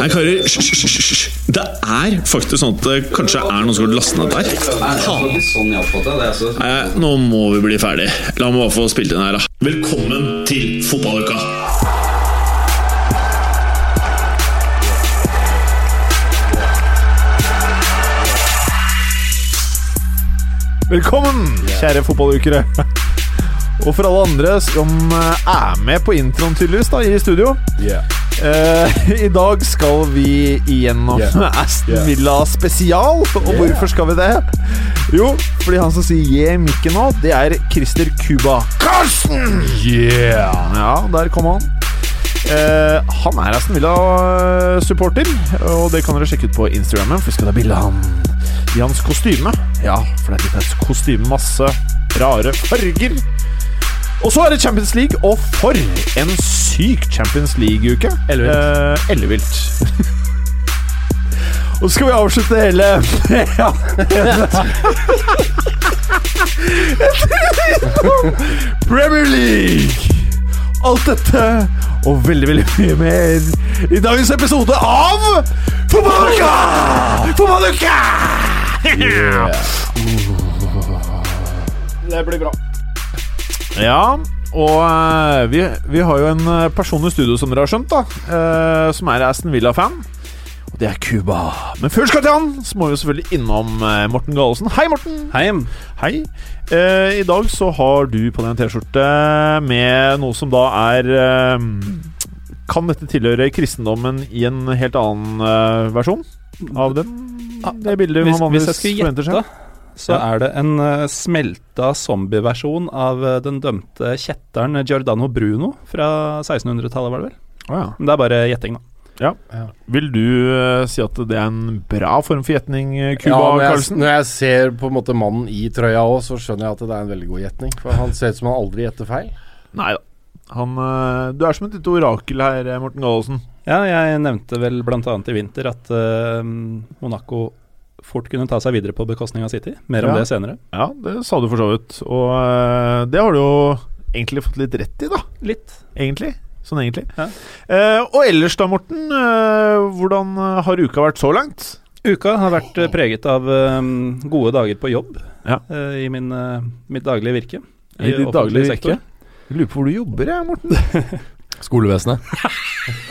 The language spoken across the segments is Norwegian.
Nei, karer, hysj. Det er faktisk sånn at det kanskje er noen som har lastet ned der. Sånn det. Altså. Nei, nå må vi bli ferdig. La meg bare få spilt inn her, da. Velkommen til fotballuka! Velkommen, kjære fotballukere. Og for alle andre som eh, er med på introen, tydeligvis, da, i studio. Eh, I dag skal vi igjennom Aston Villa spesial. Og hvorfor skal vi det? Jo, fordi han som sier yeah mikken nå, det er Christer Cuba Carsten! Yeah! Ja, der kom han. Eh, han er Aston Villa-supporter, og det kan dere sjekke ut på Instagrammen. For vi skal ta bilde av han i hans kostyme. Ja, for det er litt et kostyme. Masse rare farger. Og så er det Champions League, og for en syk Champions League-uke! Ellevilt. Eh, ellevilt. og så skal vi avslutte hele ja. Premier League! Alt dette og veldig, veldig mye mer i dagens episode av Fotballuka! Fotballuka! Det blir bra. Ja, og eh, vi, vi har jo en eh, person i studio som dere har skjønt, da. eh, som er Aston Villa-fan. Og det er Cuba. Men før skal til han, så må vi selvfølgelig innom Morten Galesen. Hei, Morten! Hei. Hei. Eh, I dag så har du på deg en T-skjorte med noe som da er Kan dette tilhøre kristendommen i en helt annen versjon av den? Det bildet man vanligvis forventer seg. Så Ja. er det en uh, smelta zombieversjon av uh, den dømte kjetteren Giordano Bruno fra 1600-tallet, var det vel? Oh, ja. Men det er bare gjetting, da. Ja. Vil du uh, si at det er en bra form for gjetning, Cuba Ja, men jeg, når jeg ser på en måte mannen i trøya òg, så skjønner jeg at det er en veldig god gjetning. For han ser ut som han aldri gjetter feil. Nei da. Han, du er som et lite orakel her, Morten Gallosen. Ja, jeg nevnte vel bl.a. i vinter at Monaco fort kunne ta seg videre på bekostning av City. Mer om Ja. det senere. Ja, det sa du for så vidt. Og uh, det har du jo egentlig fått litt rett i, da. Litt. Egentlig. Sånn egentlig. Ja. Uh, og ellers da, Morten. Uh, hvordan har uka vært så langt? Uka har vært preget av gode dager på jobb Ja. i min, mitt daglige virke. I ditt daglige virke? Jeg lurer på hvor du jobber, jeg, Morten. Skolevesenet.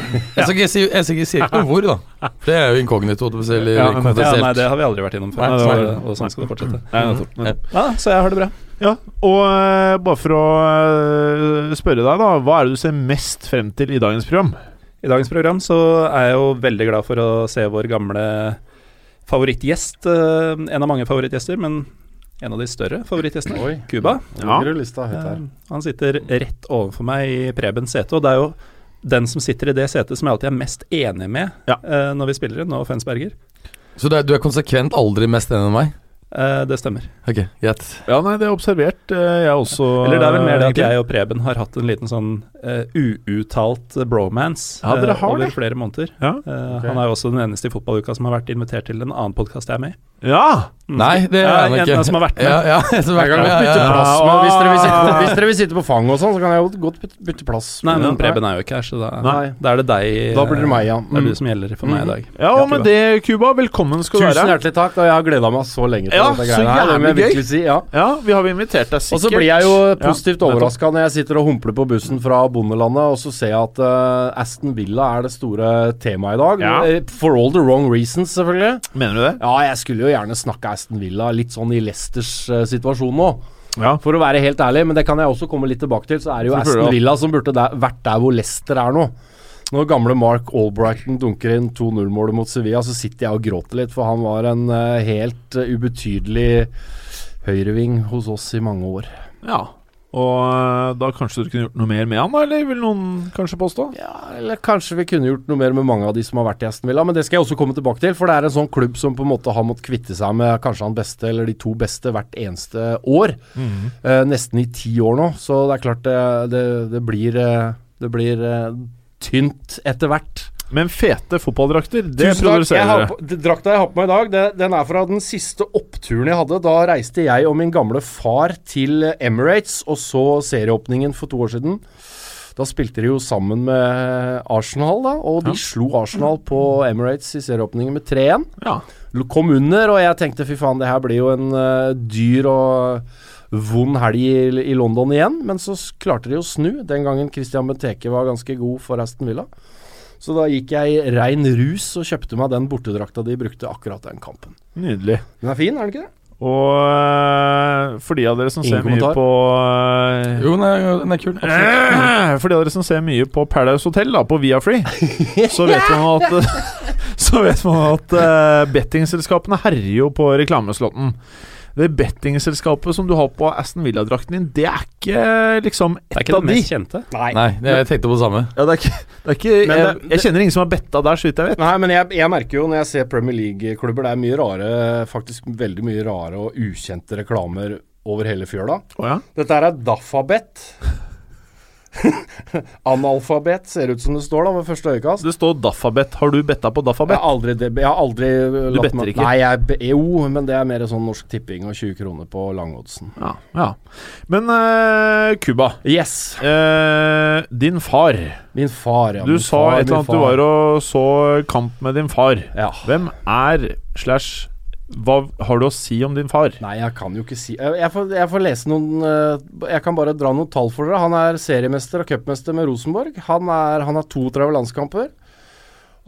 Jeg skal ikke si, jeg skal ikke si noe hvor, da. Det er jo inkognito. Eller Ja, Ja, nei, det har vi aldri vært innom før. Nei, så, nei. og sånn skal det fortsette. Nei, nettopp. nettopp. Ja, så jeg har det bra. Ja, og uh, bare for å uh, spørre deg, da. Hva er det du ser mest frem til i dagens program? I dagens program så er jeg jo veldig glad for å se vår gamle favorittgjest. Uh, en av mange favorittgjester, men en av de større favorittgjestene. Oi. Cuba. Ja. Eh, han sitter rett overfor meg i Prebens sete, og det er jo den som sitter i det setet som jeg alltid er mest enig med Ja. uh, når vi spiller inn, og Fensberger. Så du er, du er konsekvent aldri mest enig enn meg? Uh, det stemmer. Ok, greit. Ja, nei, det er observert. uh, jeg også. Eller det er vel mer det at jeg og Preben har hatt en liten sånn uh, uuttalt bromance Ja, over det. flere måneder. Ja. Okay. Han er jo også den eneste i fotballuka som har vært invitert til en annen podkast jeg er med i. ja. Mm. Nei, det er han en som har vært med. Ja, ja, som har Jeg vært kan med. godt Ja, bytte plass med, hvis, dere vil sitte på, hvis dere vil sitte på fang og sånn, så kan jeg godt bytte, plass. Nei, men Preben er jo ikke her, så da, Nei. da er det deg Da blir det meg, ja. Det er Mm. du som gjelder for meg i dag. Ja, og med det, Cuba, velkommen skal du Tusen hjertelig takk, og jeg har gleda meg så lenge til Ja, dette greiene her. Det må jeg virkelig Si, ja. Ja, vi har invitert deg sikkert. Og så blir jeg jo positivt Ja, overraska når jeg sitter og humpler på bussen fra bondelandet, og så ser jeg at uh, Aston Villa er det store temaet i dag. Ja. Eh, For all the wrong reasons, selvfølgelig. Mener du det? Ja, jeg skulle jo gjerne snakke Aston Villa litt sånn i Leicesters uh, situasjon nå. Ja. For å være helt ærlig, men det kan jeg også komme litt tilbake til, så er det jo Aston Villa som burde der, vært der hvor Leicester er nå. Når gamle Mark Albrighton dunker inn 2-0-målet mot Sevilla, så sitter jeg og gråter litt, for han var en uh, helt uh, ubetydelig høyreving hos oss i mange år. ja. Og eh, da kanskje du kunne gjort noe mer med han, eller vil noen kanskje påstå? Ja, eller kanskje vi kunne gjort noe mer med mange av de som har vært i Aston Villa, men det skal jeg også komme tilbake til, for det er en sånn klubb som på en måte har måttet kvitte seg med kanskje han beste eller de to beste hvert eneste år. Eh, nesten i ti år nå, så det er klart det, det, det blir, eh, det blir eh, tynt etter hvert. Men fete fotballdrakter, det produserer dere. drakta jeg har på meg i dag, det, den er fra den siste oppturen jeg hadde. Da reiste jeg og min gamle far til Emirates og så serieåpningen for to år siden. Da spilte de jo sammen med Arsenal, da, og de slo Arsenal på Emirates i serieåpningen med 3-1. Ja. Kom under, og jeg tenkte fy faen, det her blir jo en uh, dyr og vond helg i, i London igjen. Men så klarte de å snu, den gangen Christian Benteke var ganske god for Aston Villa. Så da gikk jeg i rein rus og kjøpte meg den bortedrakta de brukte akkurat den kampen. Nydelig. Den er fin, er den ikke det? Og øh, for de av dere som Ingen ser mye på øh, Jo, den er, den er kul. Absolutt. Eh, For de av dere som ser mye på Paradise Hotel da, på Viafree, så vet man at Så vet man at uh, bettingselskapene herjer jo på reklameslåtten. Det bettingselskapet som du har på Aston Villa-drakten din, det er ikke liksom Det er ikke av det de. mest kjente. Nei. Nei, det, jeg tenkte på det samme. Ja, det er ikke, det er ikke jeg, det- jeg kjenner ingen som har betta der, så vidt jeg vet. Nei, men jeg, jeg merker jo når jeg ser Premier League-klubber, det er mye rare, faktisk veldig mye rare og ukjente reklamer over hele fjøla. Oh, ja? Dette er Daffabet. Analfabet ser ut som det står da ved første øyekast. Det står Daffabet. Har du betta på Jeg har aldri, jeg har aldri Du better meg- ikke? Nei, jeg, jo, men det er mer sånn Norsk Tipping og 20 kroner på langoddsen. Ja. ja. Men Cuba. Uh, Yes. Uh, din far. Min far, ja. Du sa far, et eller annet du var og så kamp med din far. Ja. Hvem er slash Hva har du å si om din far? Nei, jeg kan jo ikke si Jeg, får, jeg får lese noen eh, Jeg kan bare dra noen tall for dere. Han er seriemester og cupmester med Rosenborg. Han, er, han har 32 landskamper.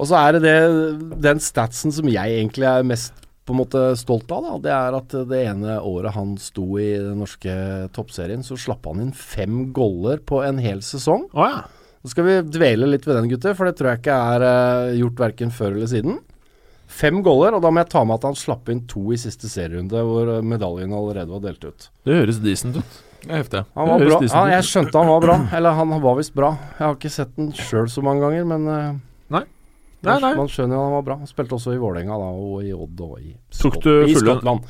Og så er det, det den statsen som jeg egentlig er mest på en måte stolt av. Da. Det er at det ene året han sto i den norske toppserien, så slapp han inn fem goller på en hel sesong. Oh, ja. Nå skal vi dvele litt ved den, gutter, for det tror jeg ikke er eh, gjort verken før eller siden. Fem goller, og da må jeg ta med at han slapp inn to i siste serierunde, hvor eh, medaljen allerede var delt ut. Det høres decent ut. Det er heftig. Han var bra. Ja, jeg skjønte han var bra. Eller han var visst bra. Jeg har ikke sett den sjøl så mange ganger, men eh, Nei. Nei, nei. Man skjønner jo han var bra. Han spilte også i Vålerenga og i Odd og i, Skott i Skottland.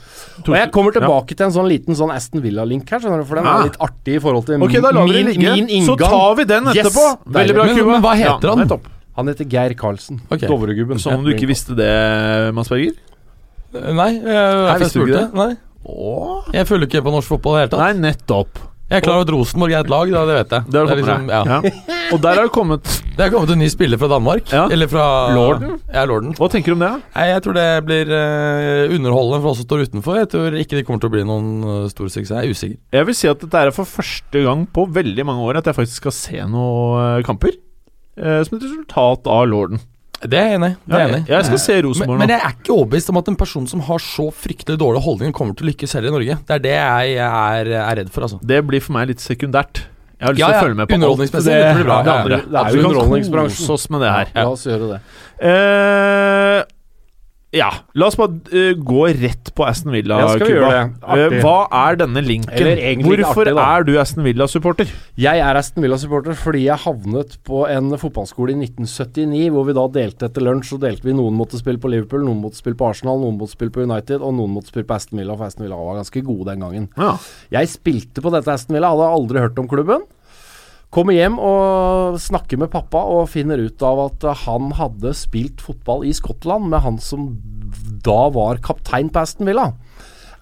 Og jeg kommer tilbake til en sånn liten sånn Aston Villa-link her, skjønner du, for den Ah. er litt artig i forhold til Ok, da lar vi det min, min inngang. Så tar vi den Yes! etterpå. Veldig bra, Men- Cuba. men hva heter han? Han heter Geir Karlsen. Okay. Dovregubben. Som om du ikke visste det, Mads Berger? Nei, jeg, jeg, visste du ikke spurte. Nei. Åh. Jeg følger ikke på norsk fotball i det hele tatt. Nei, nettopp. Jeg er klar over at Rosenborg er et lag, da, det vet jeg. Det har kommet liksom, ja. ja. Og der har det kommet Det er kommet en ny spiller fra Danmark. Ja. Eller fra Lorden? Ja, Lorden. Hva tenker du om det? Nei, jeg tror det blir uh, underholdende for oss som står utenfor. Jeg tror ikke det kommer til å bli noen uh, stor suksess. Jeg er usikker. Jeg vil si at dette er for første gang på veldig mange år at jeg faktisk skal se noen uh, kamper. Eh, som et resultat av Lorden. Det er jeg enig i. Det er jeg. Jeg skal se Men, nå. men men jeg er ikke overbevist om at en person som har så fryktelig dårlig holdning, kommer til å lykkes heller i Norge. Det er det jeg er, er redd for, altså. Det blir for meg litt sekundært. Jeg har lyst til ja, å følge med på alt underholdningsmessig, det, det blir bra. det Ja, andre. det er jo Så vi kan underholdningsbransjen. kose oss med det her. La oss gjøre det. Eh, ja, la oss bare uh, gå rett på Aston Villa, Cuba. Eh, hva er denne linken? Hvorfor artig, er du Aston Villa-supporter? Jeg er Aston Villa-supporter fordi jeg havnet på en fotballskole i 1979, hvor vi da delte etter lunsj. Så delte vi Noen måtte spille på Liverpool, noen måtte spille på Arsenal, noen måtte spille på United, og noen måtte spille på Aston Villa, for Aston Villa var ganske gode den gangen. Ja. Jeg spilte på dette Aston Villa, hadde aldri hørt om klubben. Kommer hjem og snakker med pappa og finner ut av at han hadde spilt fotball i Skottland med han som da var kaptein på Aston Villa.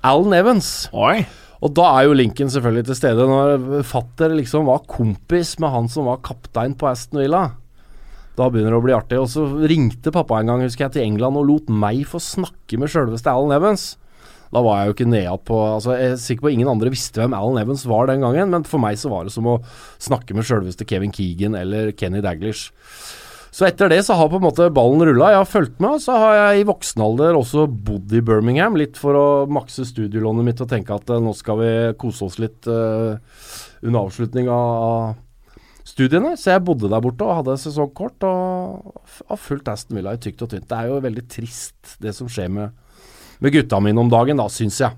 Alan Evans. Oi. Og da er jo linken selvfølgelig til stede, når fatter liksom var kompis med han som var kaptein på Aston Villa. Da begynner det å bli artig. Og så ringte pappa en gang, husker jeg, til England og lot meg få snakke med sjølveste Alan Evans. Da var jeg jo ikke nede på altså Jeg er sikker på ingen andre visste hvem Alan Evans var den gangen, men for meg så var det som å snakke med sjølveste Kevin Keegan eller Kenny Daglish. Så etter det så har på en måte ballen rulla. Jeg har fulgt med, og så har jeg i voksen alder også bodd i Birmingham, litt for å makse studielånet mitt og tenke at eh, nå skal vi kose oss litt uh, under avslutning av studiene. Så jeg bodde der borte og hadde sesongkort og har fulgt Aston Villa i tykt og tynt. Det er jo veldig trist det som skjer med, med gutta mine om dagen, da, syns jeg.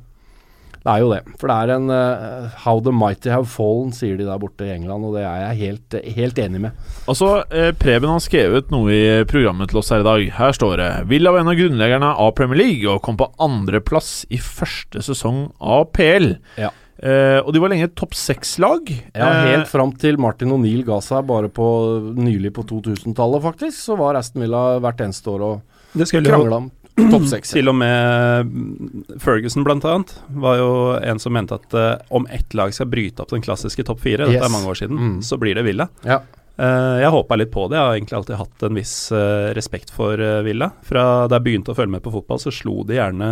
Det er jo det. For det er en uh, How the mighty have fallen, sier de der borte i England, og det er jeg helt, helt enig med. Altså, eh, Preben har skrevet noe i programmet til oss her i dag. Her står det Villa var en av grunnleggerne av Premier League og kom på andreplass i første sesong av PL. Ja. Eh, og de var lenge et topp seks-lag. Ja, Eh, helt fram til Martin O'Neill ga seg bare på nylig på 2000-tallet, faktisk. Så var Aston Villa hvert eneste år og krangla om Topp seks. Til og med Ferguson, blant annet, var jo en som mente at uh, om ett lag skal bryte opp den klassiske topp fire, dette Yes. er mange år siden, Mm. så blir det Villa. Ja. Uh, jeg håpa litt på det. Jeg har egentlig alltid hatt en viss uh, respekt for Villa. Fra da jeg begynte å følge med på fotball, så slo de gjerne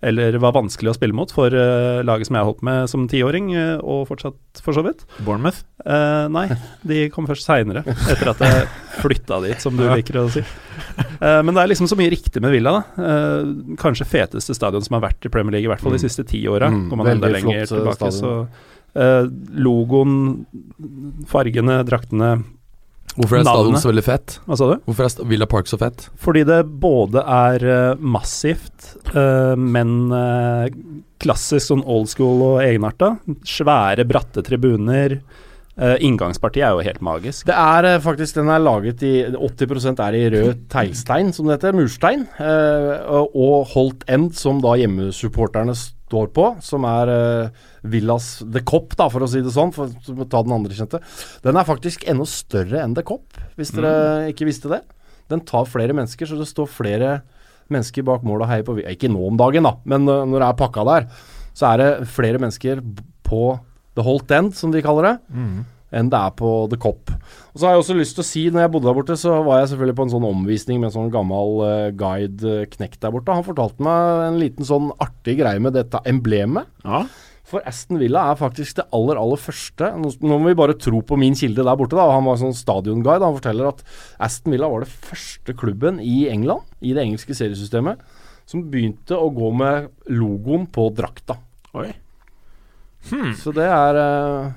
eller var vanskelig å spille mot for uh, laget som jeg holdt med som tiåring, uh, og fortsatt for så vidt. Bournemouth. Uh, nei, de kom først seinere, etter at jeg flytta dit, som du liker å si. Men det er liksom så mye riktig med Villa. da. Kanskje feteste stadion som har vært i Premier League, i hvert fall de siste ti åra. Mm, Går man enda veldig lenger tilbake, stadion. Logoen, fargene, draktene Hvorfor er stadion så veldig fett? Hva sa du? Hvorfor er Villa Park så fett? Fordi det både er eh, massivt, eh, men eh, klassisk sånn old school og egenarta. Svære, bratte tribuner. Inngangspartiet er jo helt magisk. Det er faktisk Den er laget i 80% er i rød teglstein, som det heter. Murstein. og- og Holt End, som da hjemmesupporterne står på. Som er uh, Villas The Cop, da, for å si det sånn. For å ta den andre kjente. Den er faktisk enda større enn The Cop, hvis dere ikke visste det. Den tar flere mennesker, så det står flere mennesker bak mål og heier på Ikke nå om dagen, da, men uh, når det er pakka der, så er det flere mennesker på The Holt End, som de kaller det enn det er på The Cop. Og så har jeg også lyst til å si, når jeg bodde der borte, så var jeg selvfølgelig på en sånn omvisning med en sånn gammel uh, guide eh, knekt der borte. Han fortalte meg en liten sånn artig greie med dette emblemet. Ja. For Aston Villa er faktisk det aller, aller første Nå, må vi bare tro på min kilde der borte, da. Han var sånn stadionguide. Han forteller at Aston Villa var det første klubben i England, i det engelske seriesystemet, som begynte å gå med logoen på drakta. Oi. Så det er eh,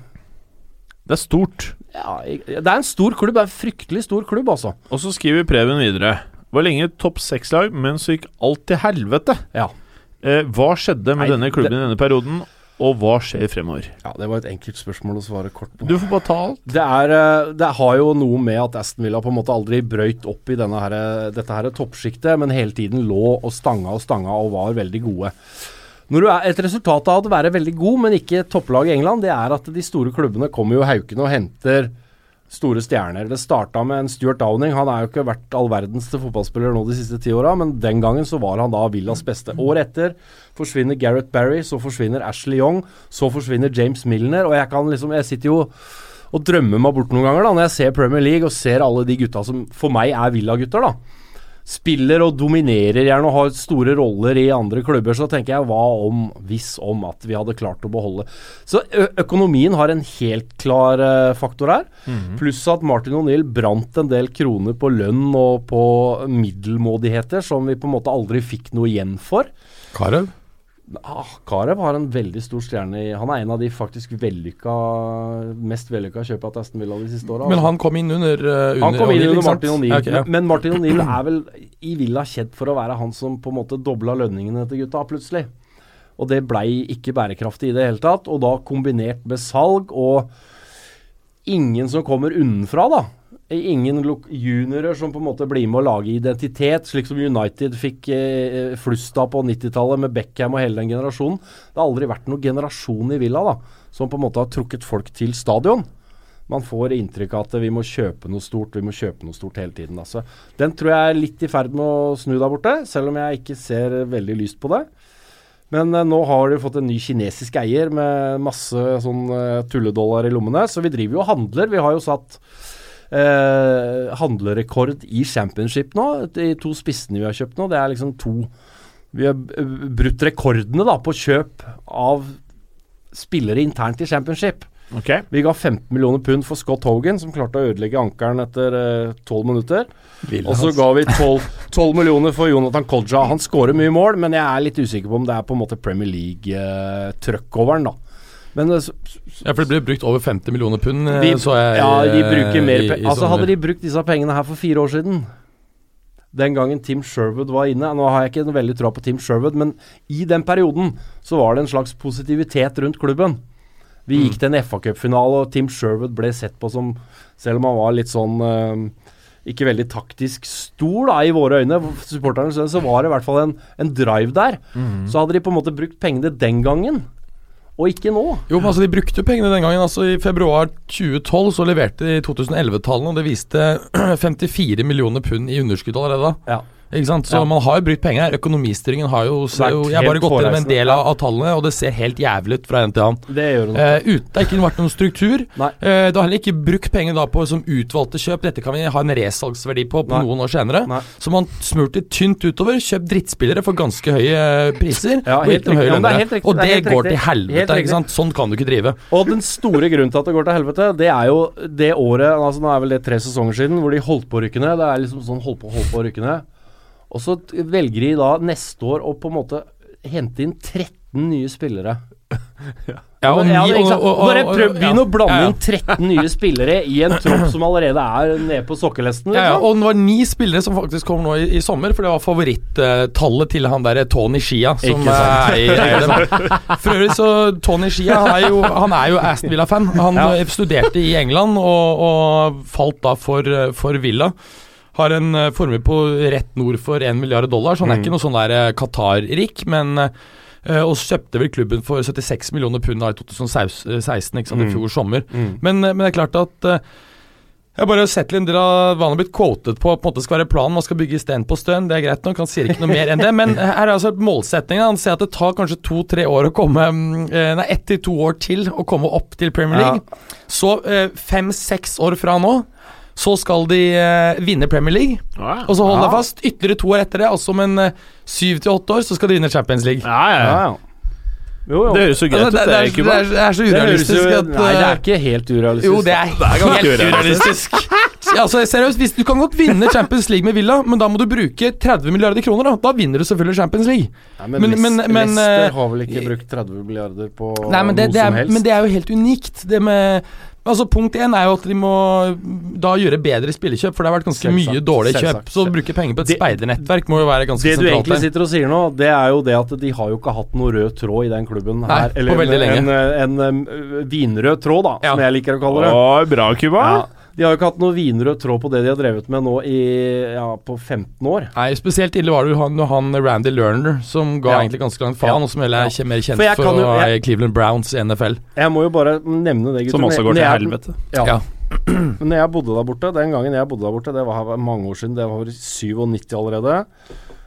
Det er stort. Ja, jeg- det er en stor klubb. Det er en fryktelig stor klubb, altså. Og så skriver Preben videre. Var lenge topp seks-lag, men så gikk alt til helvete. Ja. Eh, hva skjedde med Nei, denne klubben i denne perioden, og hva skjer fremover? Ja, Det var et enkelt spørsmål å svare kort på. Du får bare ta alt. Det, er, eh, det har jo noe med at Aston Villa på en måte aldri brøyt opp i denne her, dette her toppsjiktet, men hele tiden lå og stanga og stanga og var veldig gode. Når du er Et resultat av å være veldig god, men ikke topplag i England, det er at de store klubbene kommer jo haukende og henter store stjerner. Det starta med en Stuart Downing. Han er jo ikke vært all verdens fotballspiller nå de siste ti åra, men den gangen så var han da Villas beste. Året etter forsvinner Gareth Barry, så forsvinner Ashley Young, så forsvinner James Milner, og jeg kan liksom Jeg sitter jo og drømmer meg bort noen ganger da når jeg ser Premier League og ser alle de gutta som for meg er Villa-gutter, da. Spiller og dominerer gjerne og har store roller i andre klubber, så tenker jeg hva om, hvis om, at vi hadde klart å beholde Så økonomien har en helt klar uh, faktor her. Pluss at Martin O'Neill brant en del kroner på lønn og på middelmådigheter som vi på en måte aldri fikk noe igjen for. Karev? Ah, Karev har en veldig stor stjerne i Han er en av de faktisk vellykka mest vellykka kjøpa til Aston Villa de siste åra. Men han kom inn under, uh, under Han kom inn under? Martin O'Neill. Okay, ja. Men Martin O'Neill er vel i Villa kjent for å være han som på en måte dobla lønningene til gutta, plutselig. Og det blei ikke bærekraftig i det hele tatt. Og da kombinert med salg og ingen som kommer unnenfra, da. Ingen juniorer som på en måte blir med å lage identitet, slik som United fikk eh, flust av på 90-tallet med Beckham og hele den generasjonen. Det har aldri vært noen generasjon i Villa da, som på en måte har trukket folk til stadion. Man får inntrykk av at vi må kjøpe noe stort, vi må kjøpe noe stort hele tiden. Altså. Den tror jeg er litt i ferd med å snu der borte, selv om jeg ikke ser veldig lyst på det. Men eh, nå har de fått en ny kinesisk eier med masse sånn eh, tulledollar i lommene, så vi driver jo og handler. Vi har jo satt eh, handlerekord i championship nå. De to spissene vi har kjøpt nå, det er liksom to Vi har eh, brutt rekordene da på kjøp av spillere internt i championship. Okay. Vi ga 15 millioner pund for Scott Hogan, som klarte å ødelegge ankelen etter eh, 12 minutter. Og så ga vi 12, 12 millioner for Jonathan Kodja. Han skårer mye mål, men jeg er litt usikker på om det er på en måte Premier League-trøkk over den, da. Men eh, Ja, for det ble brukt over 50 millioner pund, eh, vi, så jeg ja, de eh, bruker mer i Altså. Hadde de brukt disse pengene her for fire år siden Den gangen Tim Sherwood var inne Nå har jeg ikke noe veldig tro på Tim Sherwood, men i den perioden så var det en slags positivitet rundt klubben. Vi Mm. gikk til en FA-cupfinale, og Tim Sherwood ble sett på som Selv om han var litt sånn eh, ikke veldig taktisk stor da, i våre øyne, supporterne, så var det i hvert fall en, en drive der. Mm. Så hadde de på en måte brukt pengene den gangen, og ikke nå. Jo, men altså De brukte jo pengene den gangen. altså I februar 2012 så leverte de 2011-tallene, og det viste 54 millioner pund i underskudd allerede da. Ja. Ikke sant? Så Ja. man har jo brukt penger her. Økonomistyringen har jo, jo Jeg har bare gått gått gjennom en del av, av tallene, og det ser helt jævlig ut fra en til annen. Det gjør det Eh, ut, det har ikke vært noen struktur. Nei. Eh, du har heller ikke brukt penger da på som utvalgte kjøp. Dette kan vi ha en resalgsverdi på på Nei. noen år senere. Nei. Så man smurte tynt utover. Kjøpt drittspillere for ganske høye eh, priser. Ja, og helt gitt høye. Ja, det er lønner. riktig. Og Det det går riktig. til helvete. ikke sant? Sånn kan du ikke drive. Og den store grunnen til at det går til helvete, det er jo det året altså Nå er vel det tre sesonger siden, hvor de holdt på å rykke ned. Det er liksom sånn holdt på holdt på å rykke ned. Og så velger de da neste år å på en måte hente inn 13 nye spillere. Ja, og, Ja, og- og- Bare og- prøv, begynn ja. å blande Ja, ja. inn 13 nye spillere i en tropp som allerede er nede på sokkelesten. Ja, ja, Liksom. og det var ni spillere som faktisk kom nå i, i sommer, for det var favorittallet til han derre Tony Shia, som er, er, eh, eier dem. For øvrig så Tony Shia han er jo, han er jo Aston Villa-fan. Han Ja. eh, studerte i England og, og falt da for, eh, for Villa. Har en eh, formue på rett nord for 1 milliard dollar, så han er Mm. ikke noe sånn der eh, Qatar-rik, men Uh, og kjøpte vel klubben for 76 millioner pund da i 2016, ikke sant, i Mm. fjor sommer. Mm. Men, men det er klart at uh, jeg bare sett en del av hva han har blitt quotet på. på en måte skal være planen, Man skal bygge sten på støen. Det er greit nok, han sier ikke noe mer enn det. Men her er altså målsettingen. Han sier at det tar kanskje to-tre år å komme mm, Nei, ett til to år til å komme opp til Premier League. Så eh, fem-seks år fra nå så skal de eh, vinne Premier League. Og så hold deg Ja. fast, ytterligere to år etter det, altså om en eh, syv til åtte år, så skal de vinne Champions League. Ja, ja, Ja, ja. ja. Jo, jo. Det høres jo greit Altså, ut, det, det, det, er, det, er, det er så urealistisk jo- at Nei, det eh, er ikke helt urealistisk. Jo, det er, helt urealistisk. Altså, seriøst, hvis Du kan godt vinne Champions League med Villa, men da må du bruke 30 milliarder kroner. Da Da vinner du selvfølgelig Champions League. Nei, men, Men- men- men, Leicester eh, har vel ikke brukt 30 milliarder på Nei, det, noe det som helst? men det er jo helt unikt. Det med Altså Punkt én er jo at de må da gjøre bedre spillekjøp, for det har vært ganske Selvsagt, mye dårlige kjøp. selvsagt. Så å bruke penger på et Det- speidernettverk må jo være ganske Det du sentralt. egentlig sitter og sier nå, det er jo det at de har jo ikke hatt noe rød tråd i den klubben Nei, her. på veldig lenge. en, en, en, en vinrød tråd, da, Ja. som jeg liker å kalle det. Å, bra, Cuba. Ja, de har jo ikke hatt noe vinrød tråd på det de har drevet med nå i ja, på 15 år. Nei, Spesielt ille var det jo han, han Randy Lerner, som ga Ja. egentlig ganske langt faen, Ja. og som heller er Ja. mer kjent For jeg for, kan jo- jeg- Cleveland Browns i NFL. Jeg må jo bare nevne det, gutter. Som også går til helvete. Ja. Ja. Men når jeg bodde der borte, den gangen jeg bodde der borte, det var mange år siden, det var i 97 allerede.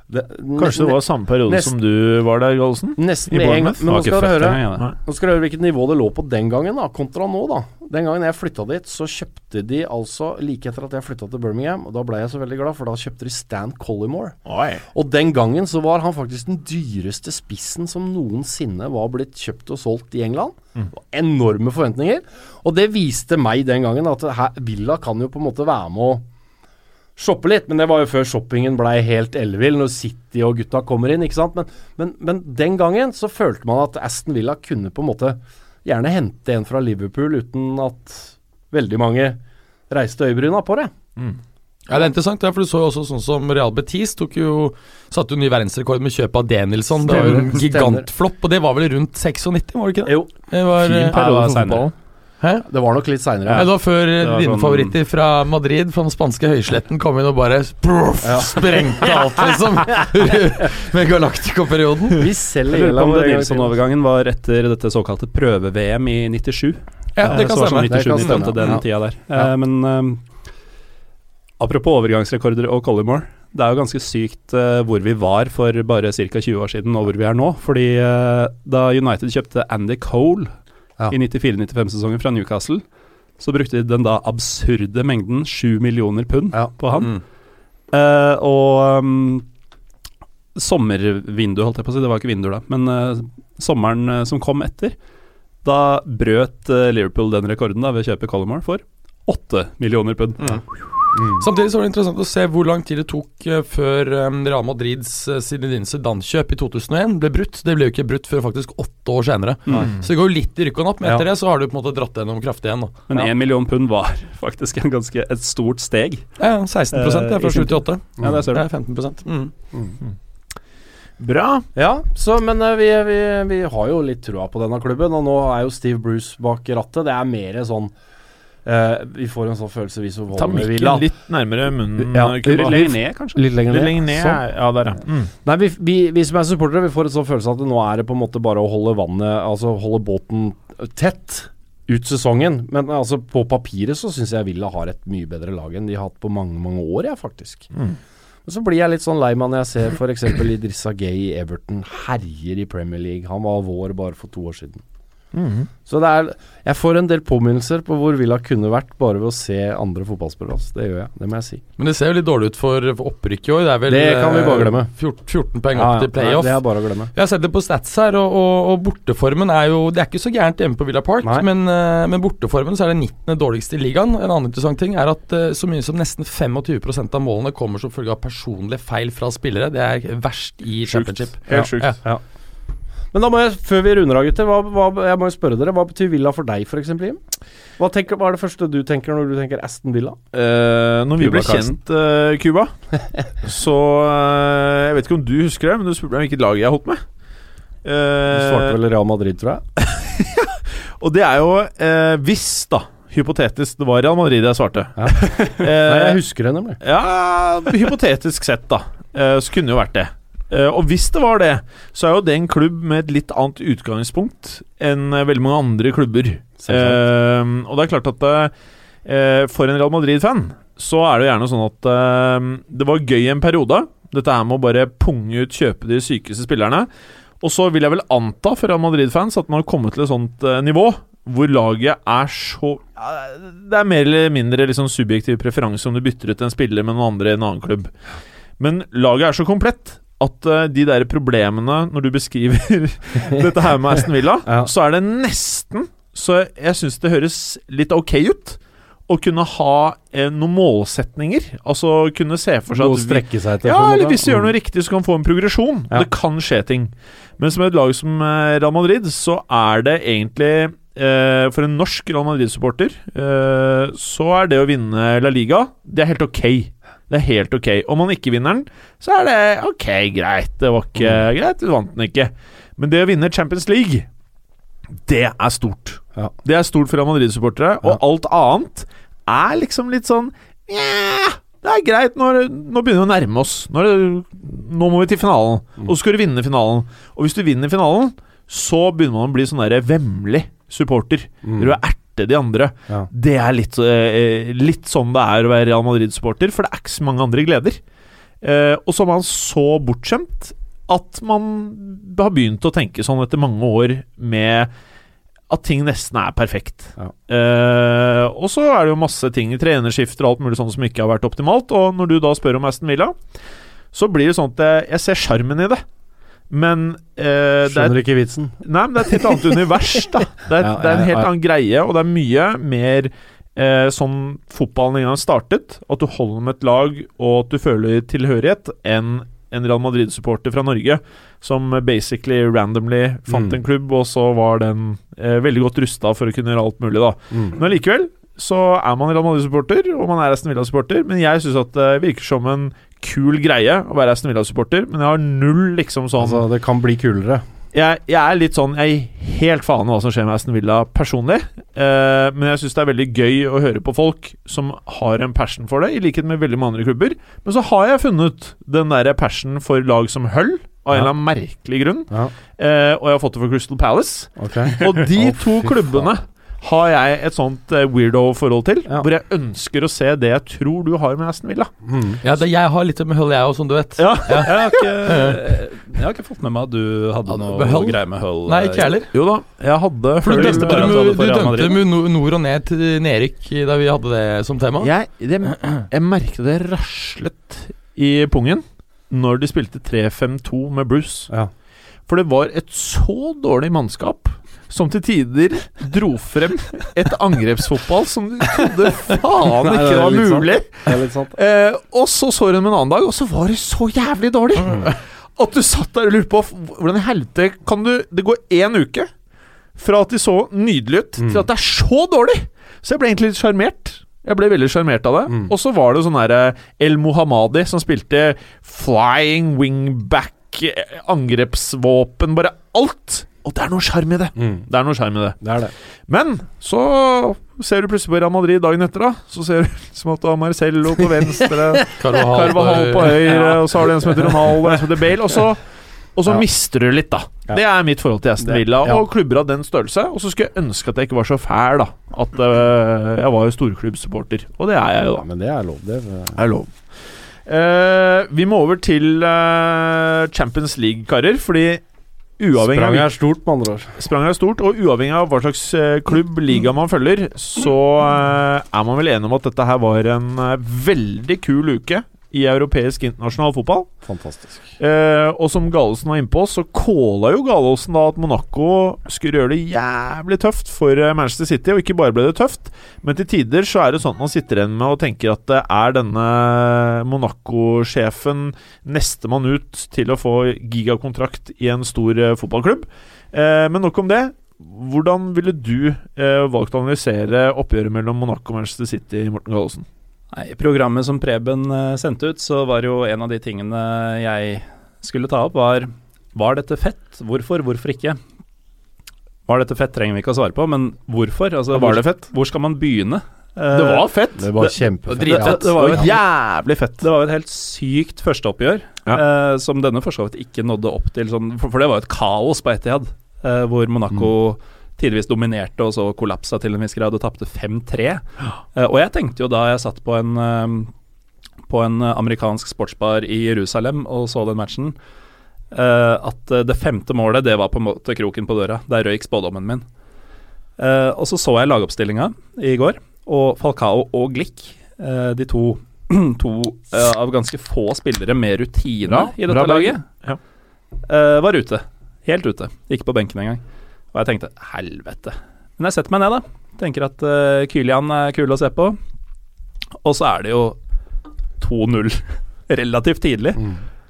Det, Kanskje det var samme periode nest- som du var der, Gallosen? Nesten med en gang. Men nå skal dere høre Nå skal dere høre hvilket nivå det lå på den gangen, da, kontra nå, da. Den gangen jeg flytta dit, så kjøpte de altså Like etter at jeg flytta til Birmingham, og da ble jeg så veldig glad, for da kjøpte de Stan Collymore. Oi. Og den gangen så var han faktisk den dyreste spissen som noensinne var blitt kjøpt og solgt i England. Mm. Enorme forventninger. Og det viste meg den gangen at her, Villa kan jo på en måte være med å shoppe litt, men det var jo før shoppingen blei helt ellevill, når City og gutta kommer inn, ikke sant. Men, men, men den gangen så følte man at Aston Villa kunne på en måte gjerne hente en fra Liverpool uten at veldig mange reiste øyebryna på det. Ja, Det er interessant, ja, for du så jo også sånn som Real Betis tok jo satte jo ny verdensrekord med kjøp av Denilson. Det var jo en gigantflopp, og det var vel rundt 96, var det ikke det? Jo, Det var, Fin eh, periode Ja, for fotballen. Hæ? det var nok litt seinere. Ja, før eh, dine sånn- favoritter fra Madrid, fra den spanske høysletten, kom inn og bare proff, Ja. sprengte alt, liksom. Med Galactico-perioden. Vi selger Jeg lurer på om Nilsson-overgangen var etter dette såkalte prøve-VM i 97. Ja, det Eh, kan så stemme. sånn 97 Det kan 98, stemme, den ja. tida der. Ja. Eh, men eh, apropos overgangsrekorder og Collymore. Det er jo ganske sykt eh, hvor vi var for bare ca. 20 år siden, og hvor vi er nå. Fordi eh, da United kjøpte Andy Cole Ja. i 94-95-sesongen fra Newcastle, så brukte de den da absurde mengden 7 millioner pund Ja. på han. Mm. Uh, og um, sommervinduet, holdt jeg på å si, det var ikke vinduer da, men uh, sommeren uh, som kom etter, da brøt Liverpool den rekorden da ved å kjøpe Colomar for 8 millioner pund. Samtidig så var det interessant å se hvor lang tid det tok eh, før um, Real Madrids uh, Zinedine Zidane-kjøp i 2001 ble brutt. Det ble jo ikke brutt før faktisk åtte år senere. Så det går jo litt i rykk og napp, men etter Ja. det så har du på en måte dratt det gjennom kraftig igjen. Da. Men Ja. million pund var faktisk en ganske, et stort steg. Ja, ja, 16 det er Eh, fra i sin 7 til 8. Ja, der ser du. Det er 15 mm. Bra. Ja, så, men eh, vi, vi, vi har jo litt trua på denne klubben, og nå er jo Steve Bruce bak rattet. Det er mer sånn eh, Vi får en sånn følelse, vi som Ta mikken litt nærmere munnen. Ja, Litt lenger ned, kanskje? Litt lenger Litt lenger ned. Sånn. Ja, der, ja. Mm. Nei, vi, vi, vi som er supportere, vi får en sånn følelse at nå er det på en måte bare å holde vannet Altså holde båten tett ut sesongen. Men altså på papiret så syns jeg Villa har et mye bedre lag enn de har hatt på mange, mange år, jeg, faktisk. Mm. Men så blir jeg litt sånn lei meg når jeg ser f.eks. Idrissa Gay i Everton herjer i Premier League. Han var vår bare for to år siden. Så det er Jeg får en del påminnelser på hvor Villa kunne vært bare ved å se andre fotballspillere. Altså. Det gjør jeg, det må jeg si. Men det ser jo litt dårlig ut for, for opprykk i år. Det er vel Det kan vi bare eh, glemme. 14, 14 poeng Ja, opp til playoff. Det er bare å glemme. Jeg har sett det på stats her, og, og, og borteformen er jo Det er ikke så gærent hjemme på Villa Park, men, eh, men borteformen så er det 19. dårligste i ligaen. En annen interessant ting er at eh, så mye som nesten 25% av målene kommer som følge av personlige feil fra spillere. Det er verst i championship. Helt sjukt. Ja. Men da må jeg, før vi runder av, gutter, hva, hva, jeg må jo spørre dere. Hva betyr Villa for deg, f.eks., Jim? Hva, tenker, hva er det første du tenker når du tenker Aston Villa? Eh, når vi Cuba, ble kjent, uh, Cuba, så uh, Jeg vet ikke om du husker det, men du spurte meg hvilket lag jeg holdt med. Du Eh, svarte vel Real Madrid, tror jeg. og det er jo uh, hvis, da, hypotetisk, det var Real Madrid jeg svarte. Ja. Eh, Nei, jeg husker det nemlig. Ja, hypotetisk sett, da. Eh, så kunne det jo vært det. Eh, og hvis det var det, så er jo det en klubb med et litt annet utgangspunkt enn eh, veldig mange andre klubber. Eh, og det er klart at eh, for en Real Madrid-fan så er det jo gjerne sånn at eh, det var gøy en periode. Dette her med å bare punge ut, kjøpe de sykeste spillerne. Og så vil jeg vel anta for Real Madrid-fans at man har kommet til et sånt nivå hvor laget er så Det er mer eller mindre liksom subjektiv preferanse om du bytter ut en spiller med noen andre i en annen klubb. Men laget er så komplett at uh, de der problemene når du beskriver dette her med Aston Villa, Ja. så er det nesten Så jeg syns det høres litt ok ut å kunne ha eh, noen målsetninger. Altså kunne se for seg Noe å strekke seg etter. ja, eller hvis du gjør noe riktig, så kan få en progresjon. Ja. Det kan skje ting. Men som et lag som eh, Real Madrid, så er det egentlig eh, For en norsk Real Madrid-supporter, eh, så er det å vinne La Liga Det er helt ok. Det er helt ok. Om man ikke vinner den, så er det ok, greit. Det var ikke Mm. greit, du vant den ikke. Men det å vinne Champions League, det er stort. Ja. Det er stort for Real Madrid-supportere. Og Ja. alt annet er liksom litt sånn yeah, det er greit. Nå, er nå begynner vi å nærme oss. Nå, er nå må vi til finalen. Mm. Og så skal du vinne finalen. Og hvis du vinner finalen, så begynner man å bli sånn derre vemmelig supporter. Mm. Du erte de andre. Ja. Det er litt, eh, litt sånn det er å være Real Madrid-supporter, for det er ikke så mange andre gleder. Eh, og så er man så bortskjemt at man har begynt å tenke sånn etter mange år med at ting nesten er perfekt. Ja. Eh, og så er det jo masse ting, trenerskifter og alt mulig sånt som ikke har vært optimalt. Og når du da spør om Aston Villa, så blir det sånn at jeg, jeg ser sjarmen i det. Men eh, det er Skjønner ikke vitsen. Nei, men det er et helt annet univers, da. Det er, Ja, det er en helt annen greie, og det er mye mer eh, sånn fotballen en gang startet. At du holder med et lag, og at du føler tilhørighet, enn en Real Madrid-supporter fra Norge som basically randomly fant Mm. en klubb, og så var den eh, veldig godt rusta for å kunne gjøre alt mulig, da. Mm. Men allikevel så er man Real Madrid-supporter, og man er Aston Villa-supporter. Men jeg syns at det virker som en kul greie å være Aston Villa-supporter, men jeg har null liksom sånn Altså, det kan bli kulere. jeg, jeg er litt sånn Jeg gir helt faen i hva som skjer med Aston Villa personlig. Eh, men jeg syns det er veldig gøy å høre på folk som har en passion for det, i likhet med veldig mange andre klubber. Men så har jeg funnet den der passion for lag som Hull, av en eller annen merkelig grunn. Ja, Eh, og jeg har fått det for Crystal Palace. Okay. Og de to klubbene har jeg et sånt eh, weirdo-forhold til, Ja. hvor jeg ønsker å se det jeg tror du har med Aston Villa. Mm. Ja, det, jeg har litt med Hull, jeg òg, som du vet. Ja, Jeg har, ikke, jeg har ikke fått med meg at du hadde noe med Hull? greier med Hull. Nei, ikke heller. Jo da, jeg hadde For du dømte du for du dømte no- nord og ned til nedrykk da vi hadde det som tema. Jeg, det, jeg merket det raslet i pungen når de spilte 3-5-2 med Bruce. Ja. For det var et så dårlig mannskap som til tider dro frem et angrepsfotball som du trodde faen ikke var sant. mulig. Sant. Eh, og så så du dem en annen dag, og så var det så jævlig dårlig. At du satt der og lurte på hvordan i helvete kan du Det går én uke fra at de så nydelige ut, til at det er så dårlig! Så jeg ble egentlig litt sjarmert. Jeg ble veldig sjarmert av det. Mm. Og så var det sånn derre El Mohammadi som spilte flying wingback, eh, angrepsvåpen, bare alt. Og det er noe sjarm i det. Mm. Det er noe sjarm i det. Det er det. Men så ser du plutselig på Real Madrid dagen etter, da. Så ser du som at du har Marcello på venstre, Carvahal på høyre, og så har du en som heter Ronaldo, en som heter Bale. Og så, og så Ja. mister du litt, da. Ja. Det er mitt forhold til Aston Villa ja. og klubber av den størrelse. Og så skulle jeg ønske at jeg ikke var så fæl, da. At uh, jeg var jo storklubbsupporter. Og det er jeg jo, da. men det er lov, det. Det er lov. Uh, vi må over til uh, Champions League, karer. Fordi uavhengig Spranget er stort, med andre ord. Spranget er stort, og uavhengig av hva slags eh, klubb, liga man følger, så eh, er man vel enig om at dette her var en eh, veldig kul uke i europeisk internasjonal fotball. Fantastisk. Eh, og som Gallosen var innpå, så calla jo Gallosen da at Monaco skulle gjøre det jævlig tøft for eh, Manchester City. Og ikke bare ble det tøft, men til tider så er det sånn at man sitter igjen med og tenker at det er denne Monaco-sjefen nestemann ut til å få gigakontrakt i en stor eh, fotballklubb. Eh, men nok om det. Hvordan ville du eh, valgt å analysere oppgjøret mellom Monaco og Manchester City, Morten Gallosen? Nei, I programmet som Preben eh, sendte ut, så var jo en av de tingene jeg skulle ta opp, var Var dette fett? Hvorfor? Hvorfor ikke? Var dette fett, trenger vi ikke å svare på, men hvorfor? Altså, Var det fett? hvor skal man begynne? Eh, Det var fett! Det var kjempefett. det, det, det, var jo et, jævlig fett. det var jo et helt sykt førsteoppgjør, Ja. eh, som denne for så vidt ikke nådde opp til sånn For, for det var jo et kaos på Etiad, eh, hvor Monaco tidvis dominerte og så kollapsa til en viss grad og tapte 5-3. Eh, og jeg tenkte jo da jeg satt på en eh, på en eh, amerikansk sportsbar i Jerusalem og så den matchen, at det femte målet, det var på en måte kroken på døra. Der røyk spådommen min. Og så så jeg lagoppstillinga i går, og Falcao og Glick, de to, to av ganske få spillere med rutine Bra, i dette laget, Ja. var ute. Helt ute. Ikke på benken engang. Og jeg tenkte helvete. Men jeg setter meg ned, da. Tenker at uh, Kylian er kul å se på. Og så er det jo 2-0 relativt tidlig.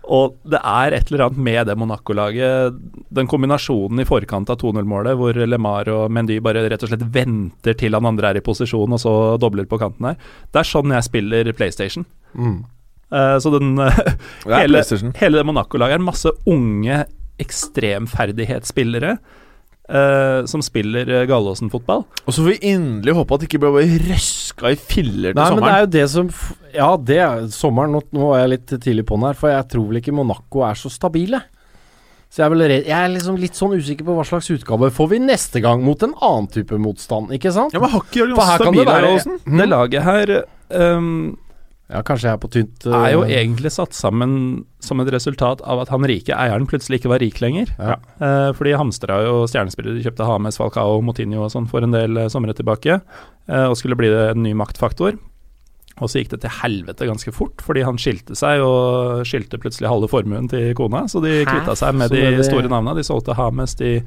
Og det er et eller annet med det Monaco-laget, den kombinasjonen i forkant av 2-0-målet, hvor LeMar og Mendy bare rett og slett venter til han andre er i posisjon, og så dobler på kanten her. Det er sånn jeg spiller PlayStation. Mm. Uh, så den uh, hele, hele Monaco-laget er masse unge ekstremferdighetsspillere eh, som spiller uh, Gallåsen-fotball. Og så får vi inderlig håpe at det ikke blir bare røska i filler til Nei, men det sommeren. er jo det som f- Ja, det er sommeren. Nå, nå var jeg litt tidlig på den her, for jeg tror vel ikke Monaco er så stabile. Så jeg er, vel jeg er liksom litt sånn usikker på hva slags utgave får vi neste gang mot en annen type motstand, ikke sant? Ja, men har ikke Jørgen For her kan det stabile her, være- Aasen? Det laget her ehm, Ja, kanskje jeg er på tynt er jo øh, egentlig satt sammen som et resultat av at han rike eieren plutselig ikke var rik lenger. Ja. Eh, fordi hamstra jo stjernespillere. De kjøpte Hames, Falcao, Motinho og sånn for en del uh, somre tilbake. eh, og skulle bli det en ny maktfaktor. Og så gikk det til helvete ganske fort, fordi han skilte seg og skilte plutselig halve formuen til kona. Så de kvitta seg med de store navna. De solgte Hames, de